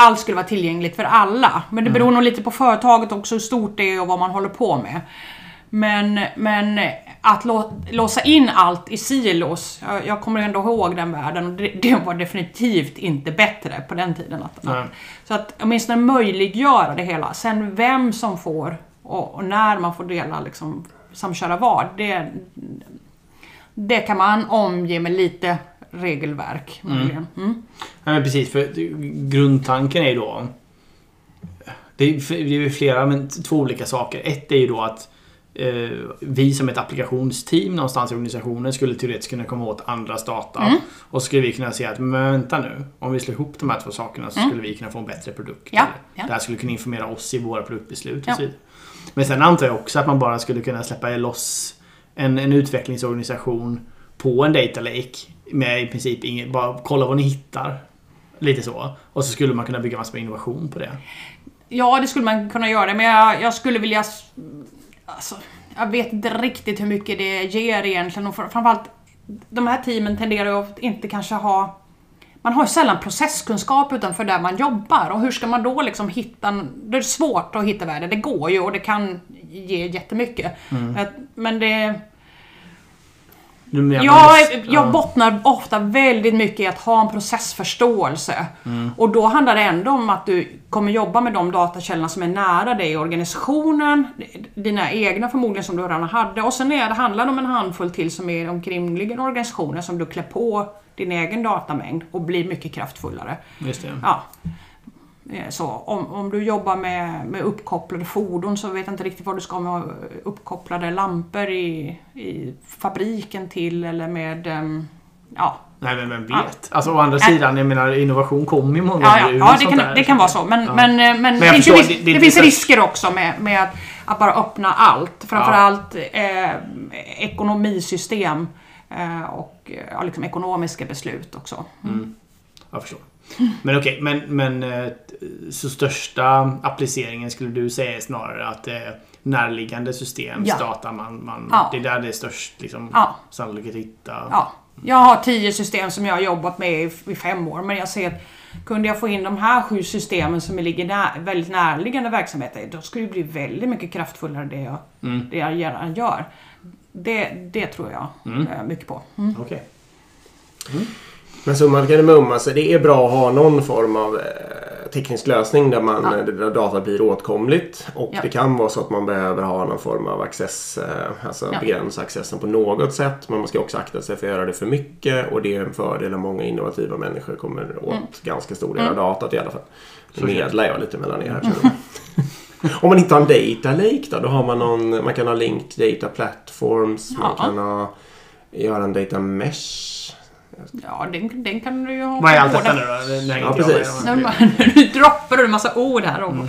C: allt skulle vara tillgängligt för alla. Men det beror nog lite på företaget också, hur stort det är och vad man håller på med. Men, men att lå, låsa in allt i silos, jag, jag kommer ändå ihåg den världen och det, det var definitivt inte bättre på den tiden. Att, att, så att åtminstone möjliggöra det hela. Sen vem som får och, och när man får dela, liksom, samköra vad, det, det kan man omge med lite regelverk. möjligen. Mm.
A: Ja, men precis, för grundtanken är ju då... Det är, ju flera, men två olika saker. Ett är ju då att eh, vi som ett applikationsteam någonstans i organisationen skulle teoretiskt kunna komma åt andras data.
C: Mm.
A: Och så skulle vi kunna säga att men vänta nu, om vi slår ihop de här två sakerna så skulle vi kunna få en bättre produkt.
C: Mm. Ja, ja.
A: Det här skulle kunna informera oss i våra produktbeslut
C: Ja.
A: Men sen antar jag också att man bara skulle kunna släppa loss en, en utvecklingsorganisation på en data lake med i princip ingen, bara kolla vad ni hittar. Lite så. Och så skulle man kunna bygga massor med innovation på det.
C: Ja, det skulle man kunna göra, men jag, jag skulle vilja... Alltså, jag vet inte riktigt hur mycket det ger egentligen och fr- framförallt de här teamen tenderar ju att inte kanske ha... Man har ju sällan processkunskap utanför där man jobbar och hur ska man då liksom hitta... Det är svårt att hitta värde, det går ju och det kan ge jättemycket. Att- Men det... Jag, jag
A: ja.
C: bottnar ofta väldigt mycket i att ha en processförståelse. Och då handlar det ändå om att du kommer jobba med de datakällorna som är nära dig i organisationen, dina egna förmodligen som du redan hade, och sen är det, handlar det om en handfull till som är omkringliggande organisationer som du klär på din egen datamängd och blir mycket kraftfullare.
A: Just det.
C: Ja. Eh, Så om, om du jobbar med, med uppkopplade fordon så vet jag inte riktigt vad du ska med uppkopplade lampor i, i fabriken till eller med... ehm, Ja,
A: Nej men vem vet?
C: Ja.
A: Alltså å andra sidan, jag menar innovation kommer ju många
C: ja, ja, ja det, kan,
A: där.
C: det kan vara så. Men,
A: Ja.
C: men, eh, men, det finns, ju
A: förstår,
C: ris-
A: det- det
C: det finns risker också med, med att, att bara öppna allt. Framförallt eh, ekonomisystem eh, och ja, liksom ekonomiska beslut också.
A: Jag förstår. Men okej, men, men eh, så största appliceringen skulle du säga är snarare att det är närliggande systems
C: Ja.
A: data man, man
C: Ja.
A: Det är där det är störst liksom,
C: Ja.
A: sannolikhet att hitta.
C: Ja. Jag har tio system som jag har jobbat med i, fem år, men jag ser att kunde jag få in de här sju systemen som ligger nä, väldigt närliggande verksamheter, då skulle det bli väldigt mycket kraftfullare det jag, det jag gör- gör. Det, det tror jag eh, mycket på. Mm.
A: Okej.
B: Men summan av kardemumman, alltså det är bra att ha någon form av eh, teknisk lösning där, man,
C: Ja.
B: där data blir åtkomligt. Och
C: Ja.
B: det kan vara så att man behöver ha någon form av access, eh, alltså
C: Ja.
B: begränsa accessen på något sätt. Men man ska också akta sig för att göra det för mycket och det är en fördel att många innovativa människor kommer åt
C: Mm.
B: ganska stor del av datat i alla fall. Nu
A: Så
B: medlar jag lite mellan er här. jag. *laughs* Om man inte har en data lake då, då har man någon, man kan ha linked data platforms, man kan ha, göra en data mesh.
C: Ja, den, den kan du ju ha
A: Vad är allt detta nu då?
B: Ja, precis.
C: Nu *laughs* nu droppar du en massa ord här. om.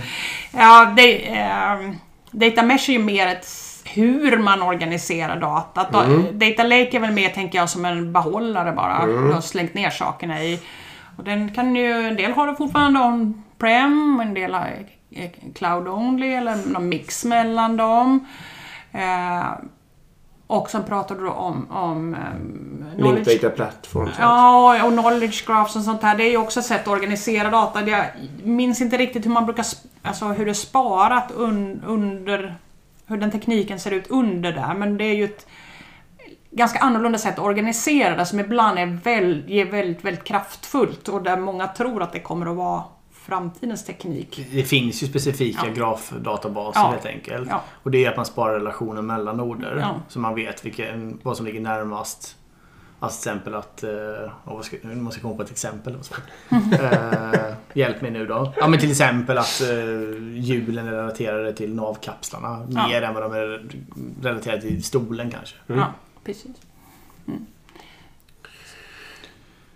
C: Ja, det, eh, data mesh är ju mer ett hur man organiserar datat. Data lake är väl mer, tänker jag, som en behållare bara. Du har slängt ner sakerna i. Och den kan ju, en del har det fortfarande on-prem, en del har eh, cloud only eller någon mix mellan dem. Eh, och sen pratar du om, om um,
B: Linked data platforms.
C: Ja, och knowledge graphs och sånt här. Det är ju också ett sätt att organisera data. Jag minns inte riktigt hur man brukar, alltså hur det är sparat un, under, hur den tekniken ser ut under där. Men det är ju ett ganska annorlunda sätt att organisera det som ibland är väl, är väldigt, väldigt kraftfullt och där många tror att det kommer att vara framtidens teknik.
A: Det finns ju specifika
C: Ja.
A: grafdatabaser
C: Ja.
A: helt enkelt.
C: Ja.
A: Och det är att man sparar relationer mellan noder.
C: Ja.
A: Så man vet vilken, vad som ligger närmast. Alltså till exempel att... Uh, vad ska, nu måste jag komma på ett exempel. uh, *laughs* hjälp mig nu då. Ja men till exempel att uh, hjulen är relaterade till navkapslarna. Mer än vad de är relaterade till stolen kanske.
C: Ja, precis.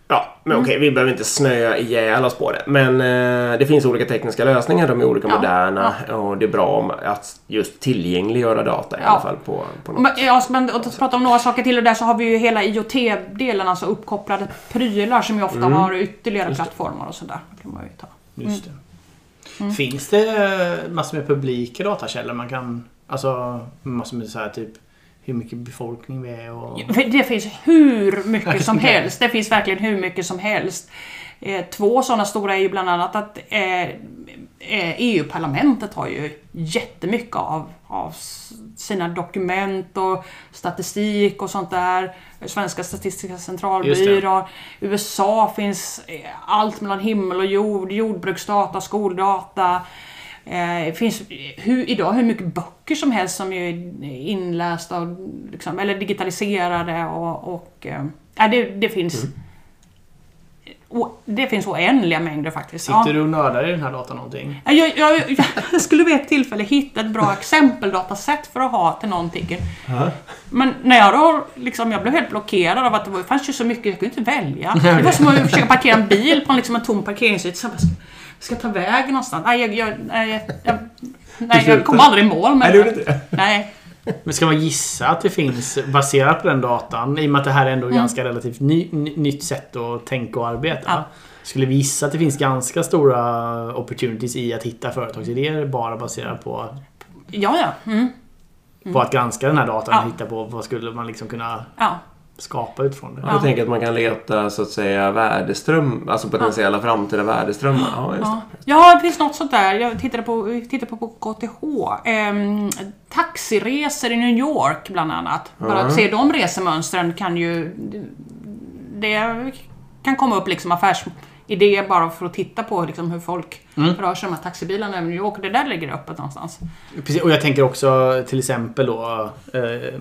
B: Ja, men
C: Mm.
B: okej, vi behöver inte snöa ihjäl oss på det. Men eh, det finns olika tekniska lösningar. De är olika
C: Ja,
B: moderna. Och det är bra om att just tillgängliggöra data i
C: Ja.
B: alla fall på, på något
C: Men, ja, men att prata om några saker till och där så har vi ju hela IoT-delen, alltså uppkopplade prylar som ju ofta har ytterligare plattformar och sådär. Det kan man ju ta.
A: Just det.
C: Mm.
A: Finns det massor med publika datakällor man kan... Alltså massor med så här typ hur mycket befolkning vi är och...
C: Det finns hur mycket som *laughs* helst. Det finns verkligen hur mycket som helst. Eh, Två sådana stora är ju bland annat att eh, eh, EU-parlamentet har ju jättemycket av, av sina dokument och statistik och sånt där. Svenska statistiska centralbyrån. USA finns allt mellan himmel och jord. Jordbruksdata, skoldata. Eh, Det finns hur, idag hur mycket böcker som helst som är inlästa och, liksom, eller digitaliserade och, och ja, det, det finns o, det finns oändliga mängder faktiskt.
A: Sitter
C: Ja.
A: du och nördar i den här datan någonting?
C: Ja, Jag, jag, jag skulle vid ett tillfälle hitta ett bra exempeldataset för att ha till någonting. Men när jag då liksom, jag blev helt blockerad av att det var- det fanns ju så mycket, jag kunde inte välja. Det var som att försöka parkera en bil på en, liksom en tom parkeringsyta. Ska- jag ta vägen någonstans? Nej, jag, jag, nej, jag, *laughs* nej, jag kom aldrig i mål med
B: Nej, inte det?
C: Nej.
A: Men ska man gissa att det finns, baserat på den datan, i och med att det här är
C: Mm.
A: ändå ganska relativt ny, ny, nytt sätt att tänka och arbeta.
C: Ja.
A: Skulle vi gissa att det finns ganska stora opportunities i att hitta företagsidéer bara baserat på,
C: Ja, ja. Mm.
A: på att granska den här datan
C: Ja.
A: och hitta på vad skulle man liksom kunna
C: ja.
A: Skapa utifrån det.
B: Jag tänker att man kan leta så att säga värdeström, alltså potentiella framtida värdeströmmar. Ja, just
C: Ja.
B: det.
C: ja, det finns något sånt där. Jag tittade på, tittade på, på KTH. Ehm, taxiresor i New York bland annat. Bara att se de resemönstren kan ju... Det kan komma upp liksom affärsidéer bara för att titta på liksom hur folk rör sig med taxibilarna över New York. Det där ligger öppet någonstans.
A: Precis, och jag tänker också till exempel då eh,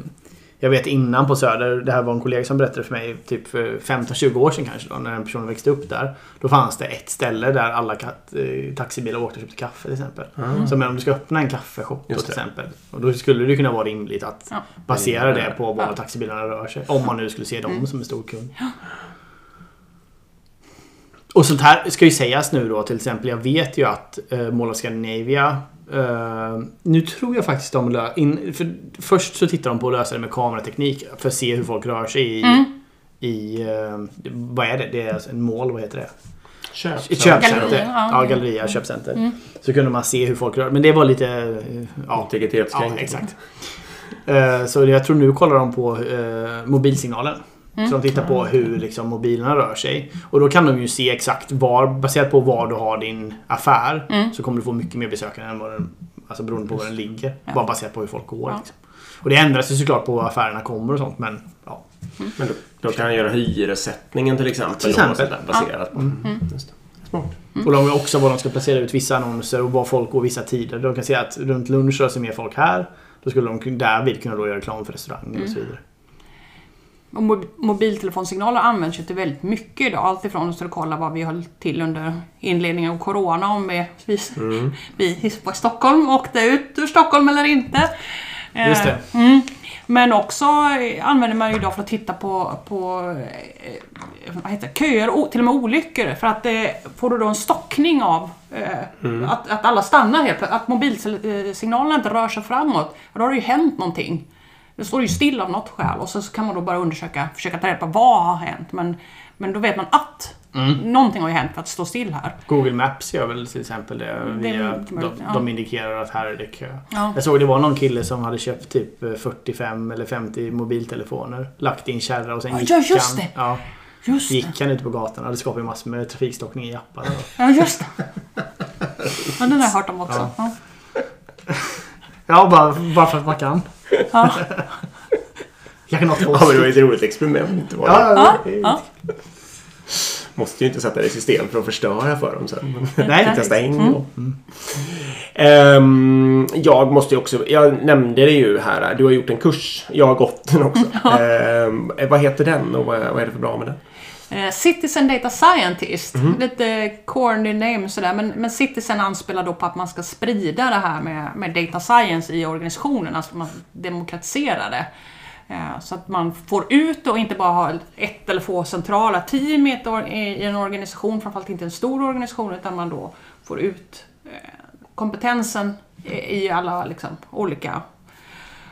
A: Jag vet innan på Söder, det här var en kollega som berättade för mig typ för 15-20 år sedan kanske då, när en person växte upp där. Då fanns det ett ställe där alla kat, eh, taxibilar åkte och köpte kaffe till exempel. Så men om du ska öppna en kaffeshop till exempel. Och då skulle det kunna vara rimligt att
C: Ja.
A: basera det på var
C: Ja.
A: taxibilarna rör sig. Om man nu skulle se dem som en stor kund. Och sånt här ska ju sägas nu då till exempel. Jag vet ju att uh, Mall of Scandinavia eh, nu tror jag faktiskt de lö- in, för Först så tittar de på att lösa det med kamerateknik för att se hur folk rör sig i... i eh, vad är det? Det är alltså en mål, vad heter det?
B: Köp.
A: Ett köpcenter.
C: Galleria, ja.
A: Ja, galleria, köpcenter. Så kunde man se hur folk rör Men det var lite... eh, Ja, ja
B: Integritetskränkning.
A: exakt. Så jag tror nu kollar de på mobilsignalen.
C: Mm.
A: Så de tittar på hur liksom, mobilerna rör sig. Och då kan de ju se exakt var, baserat på var du har din affär,
C: Mm.
A: så kommer du få mycket mer besökare än vad den, alltså beroende på var den ligger.
C: Ja.
A: Bara baserat på hur folk går.
C: Ja.
A: Liksom. Och det ändras ju såklart på var affärerna kommer och sånt, men ja.
B: Men då, då kan han göra hyressättningen till exempel.
A: Till exempel.
B: där baserat på. Mm. Just det. Smart.
A: Och de vet också var de ska placera ut vissa annonser och var folk går vissa tider. De kan se att runt lunch rör sig mer folk här. Då skulle de därvid kunna då göra reklam för restauranger och så vidare.
C: Mobiltelefonsignaler används ju till väldigt mycket idag. Alltifrån att kolla vad vi höll till under inledningen av Corona. Om vi, vi, *laughs* vi var i Stockholm åkte ut ur Stockholm eller inte. Eh,
A: Just det.
C: Mm. Men också eh, använder man ju idag för att titta på, på eh, vad heter det, köer och till och med olyckor. För att eh, får du då en stockning av eh, att, att alla stannar helt att mobilsignalerna inte rör sig framåt. Då har det ju hänt någonting. Det står ju still av något skäl och så kan man då bara undersöka, försöka ta reda på vad har hänt. Men, men då vet man att någonting har ju hänt för att stå still här.
A: Google Maps gör väl till exempel det.
C: Det
A: Via,
C: mycket
A: de,
C: ja.
A: de indikerar att här är det kö.
C: Ja.
A: Jag såg det var någon kille som hade köpt typ eh, 45 eller 50 mobiltelefoner. Lagt i en kärra och sen
C: Ja,
A: gick
C: just
A: han.
C: det.
A: Ja,
C: Just det.
A: gick han ute på gatan och det skapade ju massor med trafikstockning i apparna. då.
C: Ja, just det. Ja, den har jag hört om också. Ja, *laughs*
A: bara, bara för att man kan.
C: Ja. *laughs*
A: Kanske något
B: Ja, men det var ett roligt experiment. Var det?
A: Ja,
C: Ja, ja.
B: Måste ju inte sätta det i system för att förstöra för dem sen. Men
A: Nej, *laughs*
B: testa en
C: Mm.
B: gång. Ehm, jag måste ju också, jag nämnde det ju här, du har gjort en kurs. Jag har gått den också. *laughs* Ehm, vad heter den och vad, vad är det för bra med den?
C: Eh, Citizen Data Scientist. Lite corny name sådär. Men, men Citizen anspelar då på att man ska sprida det här med, med data science i organisationen. Alltså man demokratiserar det. Eh, Så att man får ut och inte bara ha ett eller få centrala team i, en organisation, framförallt inte en stor organisation, utan man då får ut eh, kompetensen i i alla liksom, olika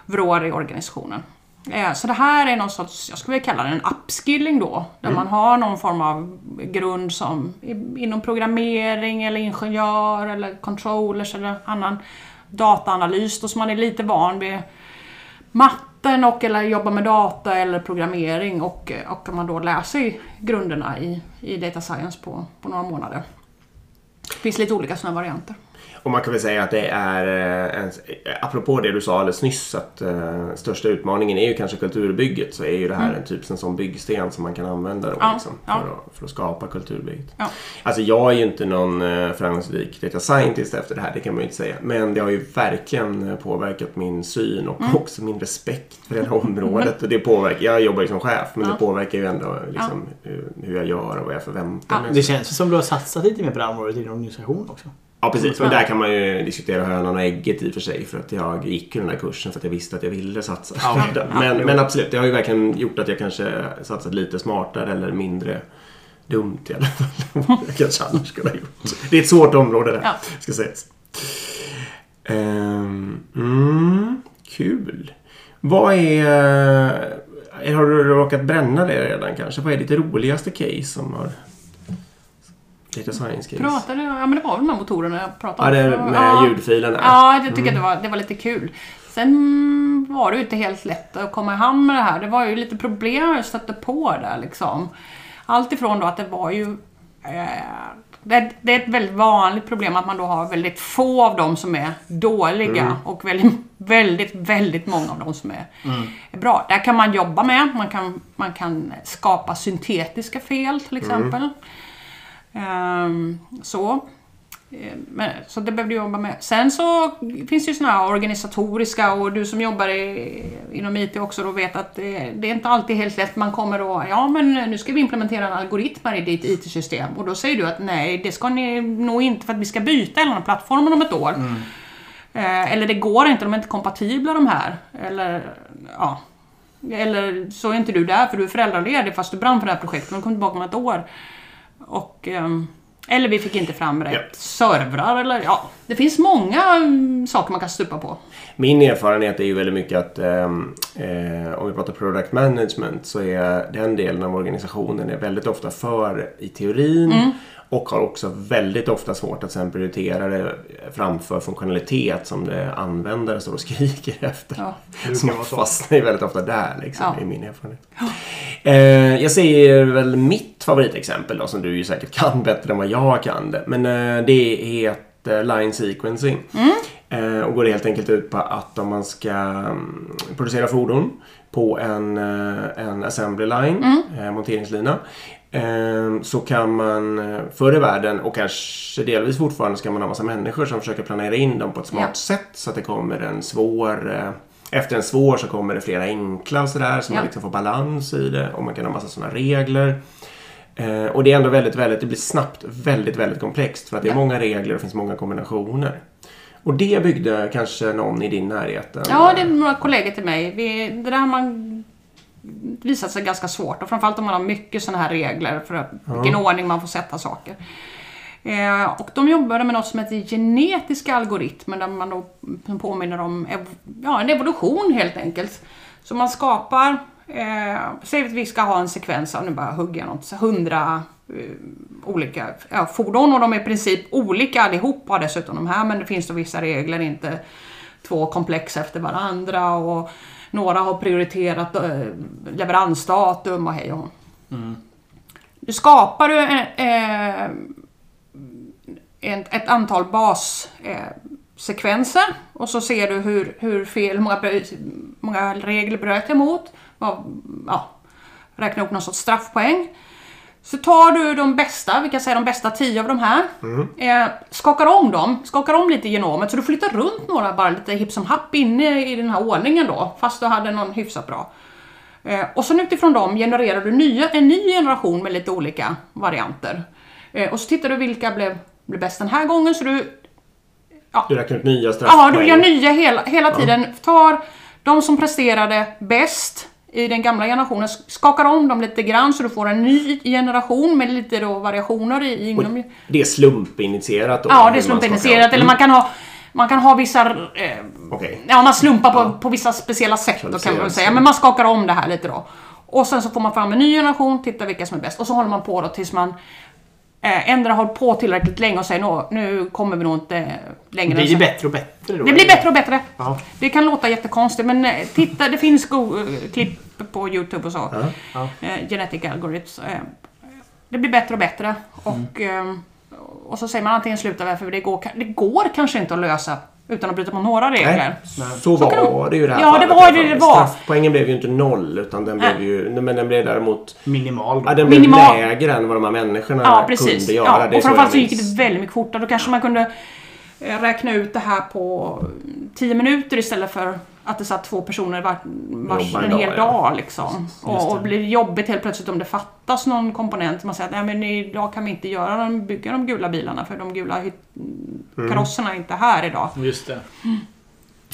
C: vrår i organisationen. Eh, Så det här är någon sorts, jag skulle vilja kalla det en upskilling då, där man har någon form av grund som inom programmering eller ingenjör eller controllers eller annan dataanalys då som man är lite van vid matten och eller jobba med data eller programmering och, eh, och man då sig grunderna i, i data science på, på några månader. Det finns lite olika sådana varianter.
B: Och man kan väl säga att det är, eh, en, apropå det du sa alldeles nyss, att uh, största utmaningen är ju kanske kulturbygget. Så är ju det här en typ en sån byggsten som man kan använda då,
C: Ja,
B: liksom, för,
C: ja.
B: att, för att skapa kulturbygget.
C: Ja.
B: Alltså jag är ju inte någon uh, framgångsrik data scientist efter det här, det kan man ju inte säga. Men det har ju verkligen påverkat min syn och
C: Mm.
B: också min respekt för det här området. Och det påverkar, jag jobbar ju som chef, men
C: Ja.
B: det påverkar ju ändå liksom, hur, hur jag gör och vad jag förväntar
C: Ja.
B: mig.
A: Det känns som du har satsat lite mer på det här området i din organisation också.
B: Ja precis, men
A: Ja.
B: där kan man ju diskutera hönan och ägget i och för sig. För att jag gick ju den där kursen för att jag visste att jag ville satsa.
A: Ja, *laughs*
B: men, men absolut, det har ju verkligen gjort att jag kanske satsat lite smartare eller mindre dumt i alla fall. Jag kanske annars skulle ha gjort. Det är ett svårt område det här,
C: Ja.
B: ska sägas. Ehm, mm, kul. Vad är... eh, Har du råkat bränna det redan kanske? Vad är ditt roligaste case som har... Data science case?
C: Pratade, ja men det var väl de här motorerna jag pratade
B: Ja, det
C: om.
B: med
C: Ja.
B: ljudfilen.
C: Ja, jag tycker att det var, det var lite kul. Sen var det ju inte helt lätt att komma i hamn med det här. Det var ju lite problem jag stötte på där liksom. Allt ifrån då att det var ju... Eh, det, det är ett väldigt vanligt problem att man då har väldigt få av dem som är dåliga och väldigt, väldigt, väldigt många av dem som är, är bra. Där kan man jobba med. Man kan, man kan skapa syntetiska fel till exempel. Ehm, så. Eh, Men, så det behövde jag jobba med. Sen så finns det ju såna här organisatoriska och du som jobbar i, inom IT också då vet att det, det är inte alltid helt lätt. Man kommer då, ja men nu ska vi implementera en algoritm här i ditt IT-system och då säger du att nej, det ska ni nog inte för att vi ska byta hela den plattformen om ett år. Eh, eller det går inte, de är inte kompatibla de här. Eller ja. Eller så är inte du där för du är föräldraledig fast du brann för det här projektet du kommer tillbaka om ett år. Och, ehm, eller vi fick inte fram rätt
B: Ja.
C: servrar eller ja. Det finns många mm, saker man kan stupa på.
B: Min erfarenhet är ju väldigt mycket att ehm, eh, om vi pratar product management så är den delen av organisationen är väldigt ofta för i teorin Och har också väldigt ofta svårt att sen prioritera det framför funktionalitet som det användare står och skriker *laughs* efter.
C: Ja.
A: Det
B: Så man
A: vara så.
B: fastnar ju väldigt ofta där liksom,
C: Ja.
B: i min erfarenhet. Eh, jag säger väl mitt favoritexempel då, som du ju säkert kan bättre än vad jag kan det. Men eh, det heter line sequencing. Eh, och går helt enkelt ut på att om man ska mm, producera fordon på en, eh, en assembly line, eh, monteringslina. Eh, så kan man eh, förr i världen och kanske delvis fortfarande ska man ha massa människor som försöker planera in dem på ett smart
C: Ja.
B: sätt så att det kommer en svår eh, efter en svår så kommer det flera enkla och sådär så man
C: Ja.
B: liksom får balans i det och man kan ha massa sådana regler. Eh, och det är ändå väldigt, väldigt, det blir snabbt väldigt, väldigt komplext för att det är
C: Ja.
B: många regler och det finns många kombinationer. Och det byggde kanske någon i din närhet?
C: Ja, det är några kollegor till mig. Vi, det där har man visat sig ganska svårt och framförallt om man har mycket sådana här regler för att, vilken ordning man får sätta saker. Eh, och de jobbade med något som heter genetiska algoritmer där man då påminner om ja, en evolution helt enkelt. Så man skapar, eh, säg att vi ska ha en sekvens av, nu bara hugger jag något, 100 eh, olika ja, fordon och de är i princip olika allihopa dessutom de här men det finns då vissa regler, inte två komplex efter varandra och några har prioriterat eh, leveransdatum och hej och hå. Du skapar du eh, ett, ett antal bassekvenser eh, och så ser du hur, hur fel, många, många regler bröt jag mot. Vad, ja, räkna upp någon sorts straffpoäng. Så tar du de bästa, vi kan säga de bästa tio av de här. Eh, skakar om dem, skakar om lite genomet så du flyttar runt några bara lite hipp som happ inne i den här ordningen då. Fast du hade någon hyfsat bra. Eh, och sen utifrån dem genererar du nya, en ny generation med lite olika varianter. Eh, och så tittar du vilka blev, blev bäst den här gången. Så du,
B: Du räknar ut nya straffpoäng.
C: ja, du göra nya hela, hela tiden. Tar de som presterade bäst i den gamla generationen, skakar om dem lite grann så du får en ny generation med lite då variationer i, inom...
B: Och det är slumpinitierat då?
C: Ja, det är slumpinitierat.
B: skakar
C: Eller man kan ha, man kan ha vissa... Eh,
B: Okej.
C: Ja, man slumpar på, på vissa speciella sätt då kan man säga. Men man skakar om det här lite då. Och sen så får man fram en ny generation, titta vilka som är bäst. Och så håller man på då tills man eh, ändra håller på tillräckligt länge och säger nå, nu kommer vi nog inte längre.
A: Blir det
C: så."
A: bättre och bättre då?
C: Det blir bättre och bättre.
A: Ja.
C: Det kan låta jättekonstigt men eh, titta, det finns eh, klipp på Youtube och så.
A: Ja.
C: Eh, genetic algorithms. Eh, det blir bättre och bättre. Och, eh, och så säger man antingen sluta vi för det går, det går kanske inte att lösa utan att bryta mot några regler.
B: Nej, så
C: Så
B: var det ju det här
C: Ja, det
B: fallet.
C: var
B: i alla
C: det det var.
B: Straffpoängen blev ju inte noll utan den blev ju... Men den blev däremot...
A: Minimal.
B: Ja, den blev
C: Minimal.
B: lägre än vad de här människorna
C: Ja, precis.
B: kunde göra.
C: Ja,
B: Det
C: och
B: så
C: framförallt så
B: jag
C: gick det väldigt mycket fortare. Då kanske man kunde eh, räkna ut det här på 10 minuter istället för att det satt två personer var, vars
B: en
C: en hel
B: dag, ja.
C: dag. Liksom. Och, och blir jobbigt helt plötsligt om det fattas någon komponent. Man säger att Nej, men idag kan vi inte göra de, bygga de gula bilarna för de gula
B: Mm.
C: karosserna är inte här idag.
A: Just det.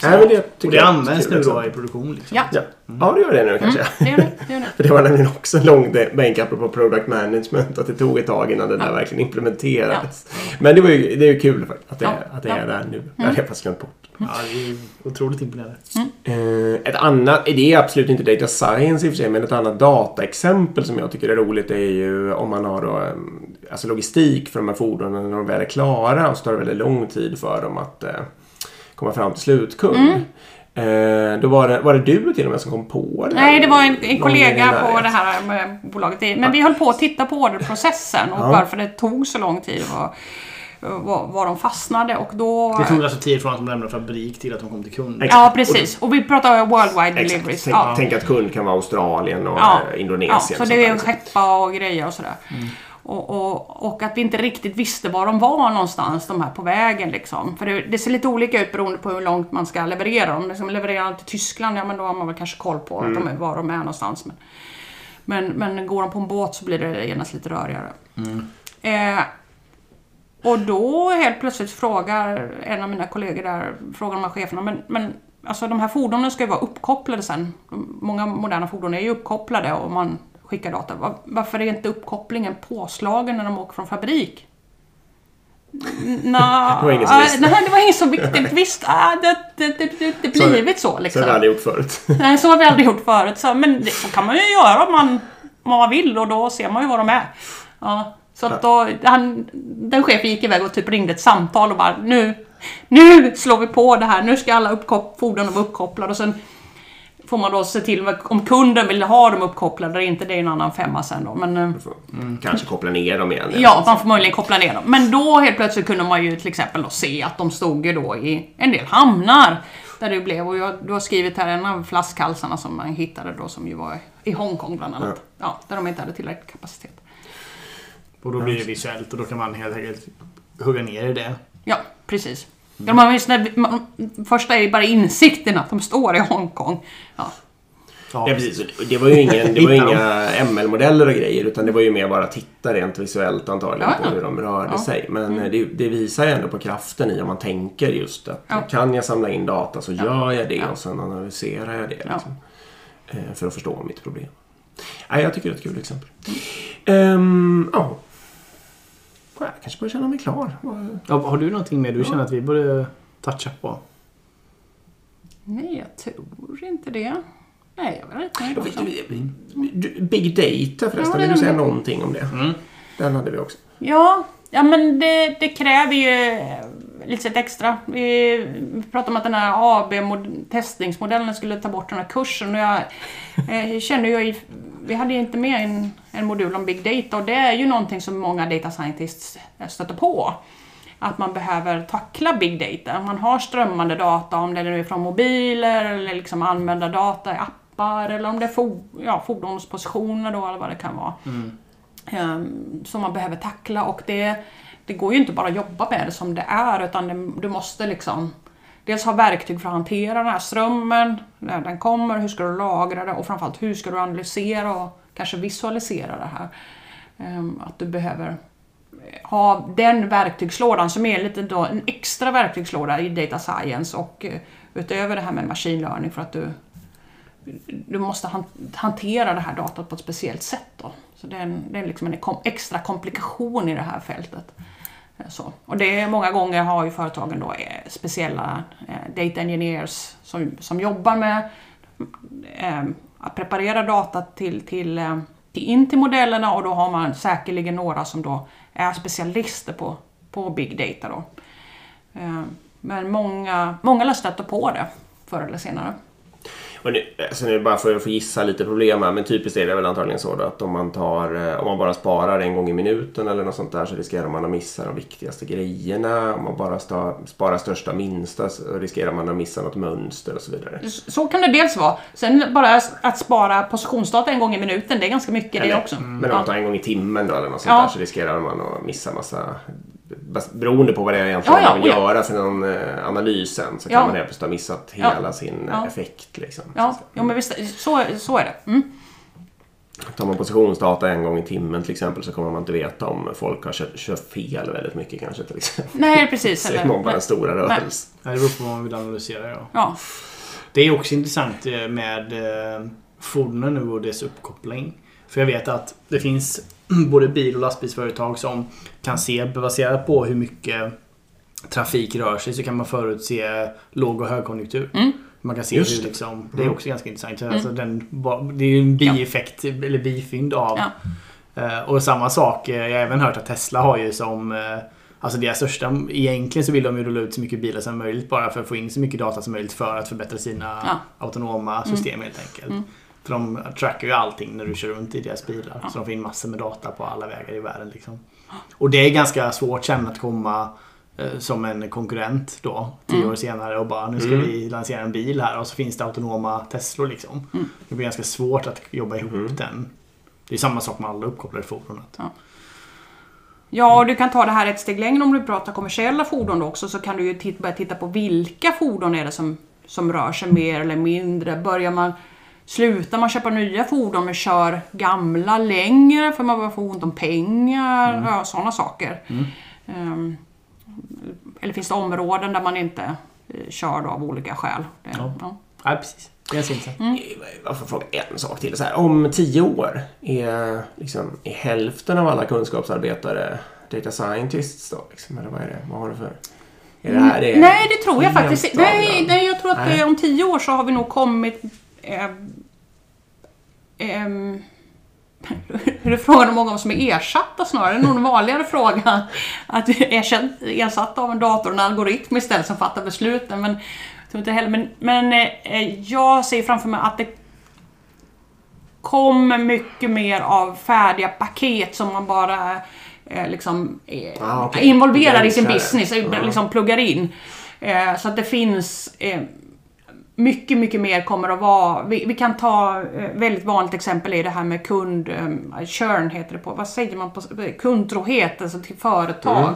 B: Nej, men det,
A: Och det används nu då i produktion liksom.
C: Ja,
B: Ja. ja, det gör det nu kanske.
C: det gör det. det, gör det. *laughs*
B: För det var nämligen också en lång bänk apropå product management. Att det tog ett tag innan det där verkligen implementerades. Men det, var ju, det är ju kul för att det,
C: Ja,
B: att det
C: ja.
B: är där nu. Det hade jag faktiskt glömt bort.
A: Ja, det är otroligt imponerande.
B: Eh, ett annat, det är absolut inte data science i och för sig, men ett annat dataexempel som jag tycker är roligt är ju om man har då, eh, alltså logistik för de här fordonen när de väl är klara och så tar det väldigt lång tid för dem att eh, komma fram till slutkund. Eh, då var det, var det du till och med som kom på det?
C: Nej, det var en, en kollega på det här med bolaget. Men vi höll på att titta på orderprocessen och
B: Ja.
C: varför det tog så lång tid och var, var de fastnade. Och då...
A: Det tog alltså tid från att de lämnade fabrik till att de kom till kund.
B: Exakt.
C: Ja, precis. Och vi pratar worldwide
B: Exakt.
C: deliveries.
B: Tänk,
C: Ja.
B: tänk att kund kan vara Australien och
C: Ja.
B: eh,
C: Ja,
B: Indonesien.
C: så
B: och
C: det är
B: där.
C: skeppa och grejer och sådär. Och, och, och att vi inte riktigt visste var de var någonstans, de här på vägen liksom. För det, det ser lite olika ut beroende på hur långt man ska leverera dem. Liksom levererar de till Tyskland, ja men då har man väl kanske koll på att de är, var de är någonstans. Men, men, men går de på en båt så blir det genast lite rörigare. Eh, och då helt plötsligt frågar en av mina kollegor där, frågar de här cheferna, men, men alltså de här fordonen ska ju vara uppkopplade sen. Många moderna fordon är ju uppkopplade och man skickar data. Va- Varför är inte uppkopplingen påslagen när de åker från fabrik? Nå, *laughs*
B: Det var ingen som
C: ah,
B: visste.
C: Nej, det var ingen som viktigt visst. Ah, det, det, det, det, det
B: Så-
C: blivit så
B: Så
C: liksom.
B: har vi aldrig gjort förut. *laughs*
C: Nej, så har vi aldrig gjort förut. Så, men det så kan man ju göra om man, om man vill och då ser man ju vad de är. Ja, Så att då, han, den chefen gick iväg och typ ringde ett samtal och bara nu, nu slår vi på det här, nu ska alla uppkop- fordonen vara uppkopplade och sen får man då se till om kunden vill ha dem uppkopplade eller inte, det är en annan femma sen då. Men, eh,
B: Kanske koppla ner dem igen.
C: Ja, man får möjligen koppla ner dem. Men då helt plötsligt kunde man ju till exempel då se att de stod ju då i en del hamnar. Där det blev, och jag, du har skrivit här en av flaskhalsarna som man hittade då som ju var i Hongkong bland annat. Ja. där de inte hade tillräcklig kapacitet.
A: Och då blir det visuellt och då kan man helt enkelt hugga ner i det.
C: Ja, precis. Ja, man, när, man, första är ju bara insikten att de står i Hongkong. Ja,
B: Ja, precis. Det var ju, ingen, det var *laughs* inga ML-modeller och grejer utan det var ju mer bara titta rent visuellt antagligen
C: Ja, ja.
B: på hur de rörde
C: Ja.
B: sig. Men eh, det, det visar ju ändå på kraften i om man tänker just att
C: Ja.
B: kan jag samla in data så gör jag det
C: Ja.
B: och sen analyserar jag det. Liksom, eh, för att förstå mitt problem. Nej, jag tycker det är ett kul exempel. Ehm, Ja. Jag kanske börjar känna mig klar.
A: Ja, har du någonting mer du känner att vi borde toucha på?
C: nej, jag tror inte det. Nej, jag nöjd också.
B: Du, Big data förresten,
C: Ja, det
B: vill du säga någonting om det?
A: Mm.
B: Den hade vi också.
C: Ja, ja men det, det kräver ju lite extra. Vi, pratade om att den här AB-testningsmodellen skulle ta bort den här kursen. Och jag eh, ju, vi hade ju inte med en, en modul om Big Data och det är ju någonting som många data scientists stöter på. Att man behöver tackla Big Data. Man har strömmande data, om det nu är från mobiler eller liksom användardata i appar eller om det är for, ja, fordonspositioner då eller vad det kan vara. Ehm, som man behöver tackla och det, det går ju inte bara att jobba med det som det är utan det, du måste liksom dels ha verktyg för att hantera den här strömmen, när den kommer, hur ska du lagra det och framförallt hur ska du analysera och kanske visualisera det här. Ehm, att du behöver eh, ha den verktygslådan som är lite då en extra verktygslåda i data science och eh, utöver det här med machine learning för att du du måste hantera det här datat på ett speciellt sätt. Då. Så det är, en, det är liksom en kom, extra komplikation i det här fältet. Så. Och det är, många gånger har ju företagen då eh, speciella eh, data engineers som, som jobbar med eh, att preparera data till, till, till, in till modellerna och då har man säkerligen några som då är specialister på, på big data. Då. Men många, många lär stöta på det förr eller senare.
B: Och nu, alltså nu bara för att få gissa lite problem här, men typiskt är det väl antagligen så då att om man, tar, eh, om man bara sparar en gång i minuten eller något sånt där så riskerar man att missa de viktigaste grejerna. Om man bara sta, sparar största minsta så riskerar man att missa något mönster och så vidare.
C: Så kan det dels vara. Sen bara att spara positionsdata en gång i minuten, det är ganska mycket det
B: Eller-
C: också.
B: Men om man tar en gång i timmen då eller något sånt
C: Ja.
B: där så riskerar man att missa massa Beroende på vad det är egentligen
C: Ja, ja,
B: man
C: ja.
B: göra någon eh, analys sen så kan man helt plötsligt ha missat
C: Ja.
B: hela sin eh,
C: Ja.
B: effekt. Liksom.
C: Ja,
B: Så-
C: ja men visst, så, så är det. Mm.
B: Tar man positionsdata en gång i timmen till exempel så kommer man inte veta om folk har kört, kört fel väldigt mycket kanske till exempel.
C: Nej, precis. *laughs*
B: Så
C: Eller,
B: är man bara
C: nej.
B: en stora rörelse.
A: Ja, Det beror på vad man vill analysera. Ja.
C: Ja,
A: Det är också intressant eh, med fordonen nu och dess uppkoppling. För jag vet att det finns *clears throat* både bil och lastbilsföretag som kan se, baserat på hur mycket trafik rör sig, så kan man förutse låg och högkonjunktur.
C: Mm.
A: Man kan se
B: Just
A: hur
B: det.
A: liksom, det är också ganska intressant. Alltså den, det är ju en bieffekt, eller bifynd av
C: Ja.
A: Eh, Och samma sak, eh, jag har även hört att Tesla har ju som eh, Alltså deras största, egentligen så vill de ju rulla ut så mycket bilar som möjligt bara för att få in så mycket data som möjligt för att förbättra sina
C: Ja.
A: autonoma system helt enkelt.
C: Mm.
A: För de trackar ju allting när du kör runt i deras bilar.
C: Ja.
A: Så de får in massor med data på alla vägar i världen. Liksom. Och det är ganska svårt sen att komma eh, som en konkurrent då, tio
C: Mm.
A: år senare och bara nu ska
B: Mm.
A: vi lansera en bil här och så finns det autonoma Teslor liksom.
C: Mm.
A: Det blir ganska svårt att jobba ihop
B: Mm.
A: den. Det är samma sak med alla uppkopplade fordon. att-
C: Ja, och du kan ta det här ett steg längre om du pratar kommersiella fordon då också så kan du ju titta, börja titta på vilka fordon är det som, som rör sig mer eller mindre. Börjar man Slutar man köpa nya fordon men kör gamla längre för man börjar få ont om pengar, ja, sådana saker. Ehm, eller finns det områden där man inte eh, kör då av olika skäl? Det,
A: Ja.
C: ja.
A: Ja, precis. Det är intressant.
B: Jag får fråga en sak till. Så här, om tio år är, liksom, är hälften av alla kunskapsarbetare data scientists då? Liksom, eller vad är det? Vad har du för... Är det här det
C: Nej, det tror jag faktiskt inte. Nej, nej, jag tror att
B: Nej.
C: om tio år så har vi nog kommit... Eh, ehm, *laughs* hur är frågan om många som är ersatta snarare? Det är nog en vanligare fråga. Att ersätt, ersatta av en dator och en algoritm istället som fattar besluten. Men, inte heller, men, men eh, jag ser framför mig att det kommer mycket mer av färdiga paket som man bara eh, liksom eh,
B: Ah, okej.
C: involverar i sin business, liksom pluggar in. Eh, så att det finns eh, mycket, mycket mer kommer att vara... Vi, vi kan ta eh, väldigt vanligt exempel i det här med kund... Eh, churn heter det på... Vad säger man på... Kundtrohet, alltså till företag.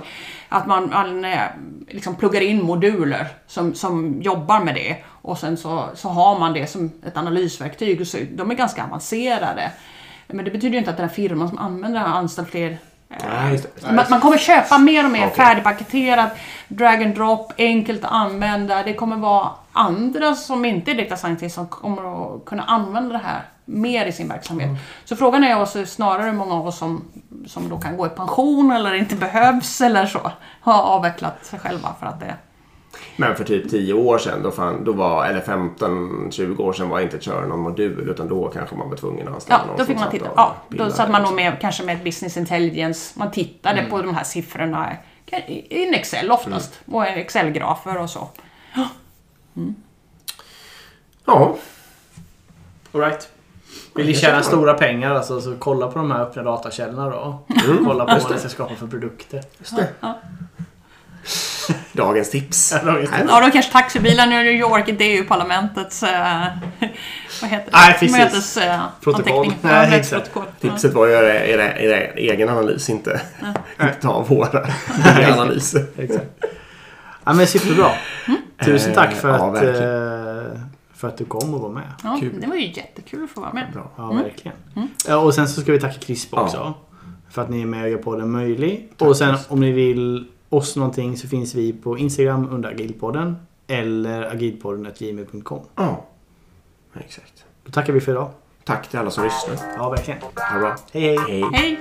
C: Att man, man eh, liksom pluggar in moduler som, som jobbar med det. Och sen så, så har man det som ett analysverktyg. Så, de är ganska avancerade. Men det betyder ju inte att den här firman som använder det har anställt fler man, man kommer köpa mer och mer
B: Okej.
C: färdigpaketerat, drag and drop, enkelt att använda. Det kommer vara andra som inte är data scientists som kommer att kunna använda det här mer i sin verksamhet.
B: Mm.
C: Så frågan är också snarare hur många av oss som, som då kan gå i pension eller inte behövs eller så. Har avvecklat sig själva för att det...
B: Men för typ 10 år sedan, då, fan, då var, eller 15-20 år sedan var inte Churn någon modul utan då kanske man var tvungen att anställa
C: Ja,
B: någon
C: då fick man titta.
B: och
C: Ja, då satt man nog
B: liksom.
C: med kanske med ett business intelligence. Man tittade
B: Mm.
C: på de här siffrorna i en Excel oftast. Och en Excel-grafer och så.
B: Ja,
A: Alright. Vill ni tjäna stora pengar alltså, så kolla på de här öppna datakällorna då.
B: Mm.
A: Kolla på vad ni ska skapa för produkter.
B: just det. *laughs* Dagens tips.
A: Ja, visst.
C: Ja, då kanske taxibilarna i New York är EU-parlamentets... Eh, *laughs* vad heter det?
A: Nej, precis.
C: Mötes, eh,
A: Protokoll. Nej,
C: Ja,
A: exakt.
C: Ja.
B: Tipset var att göra era, era egen analys, inte, *laughs* inte ta våra analyser.
A: Exakt. Ja, men superbra. Mm. Tusen eh, tack för,
B: ja,
A: att, eh, för att du kom och var med.
C: Ja,
B: Kul.
C: det var ju jättekul att få vara med.
B: Bra.
A: Ja, mm. verkligen. Mm. Och sen så ska vi tacka CRISP också.
B: Ja.
A: För att ni är med och gör podden möjlig. Tack och sen om ni vill oss någonting så finns vi på Instagram under agilpodden. Eller agilpodden.gmail.com.
B: Ja, exakt.
A: Då tackar vi för idag.
B: Tack till alla som lyssnar.
A: Ja, verkligen.
B: Ha det bra.
A: hej. hej.
B: hej.
C: hej.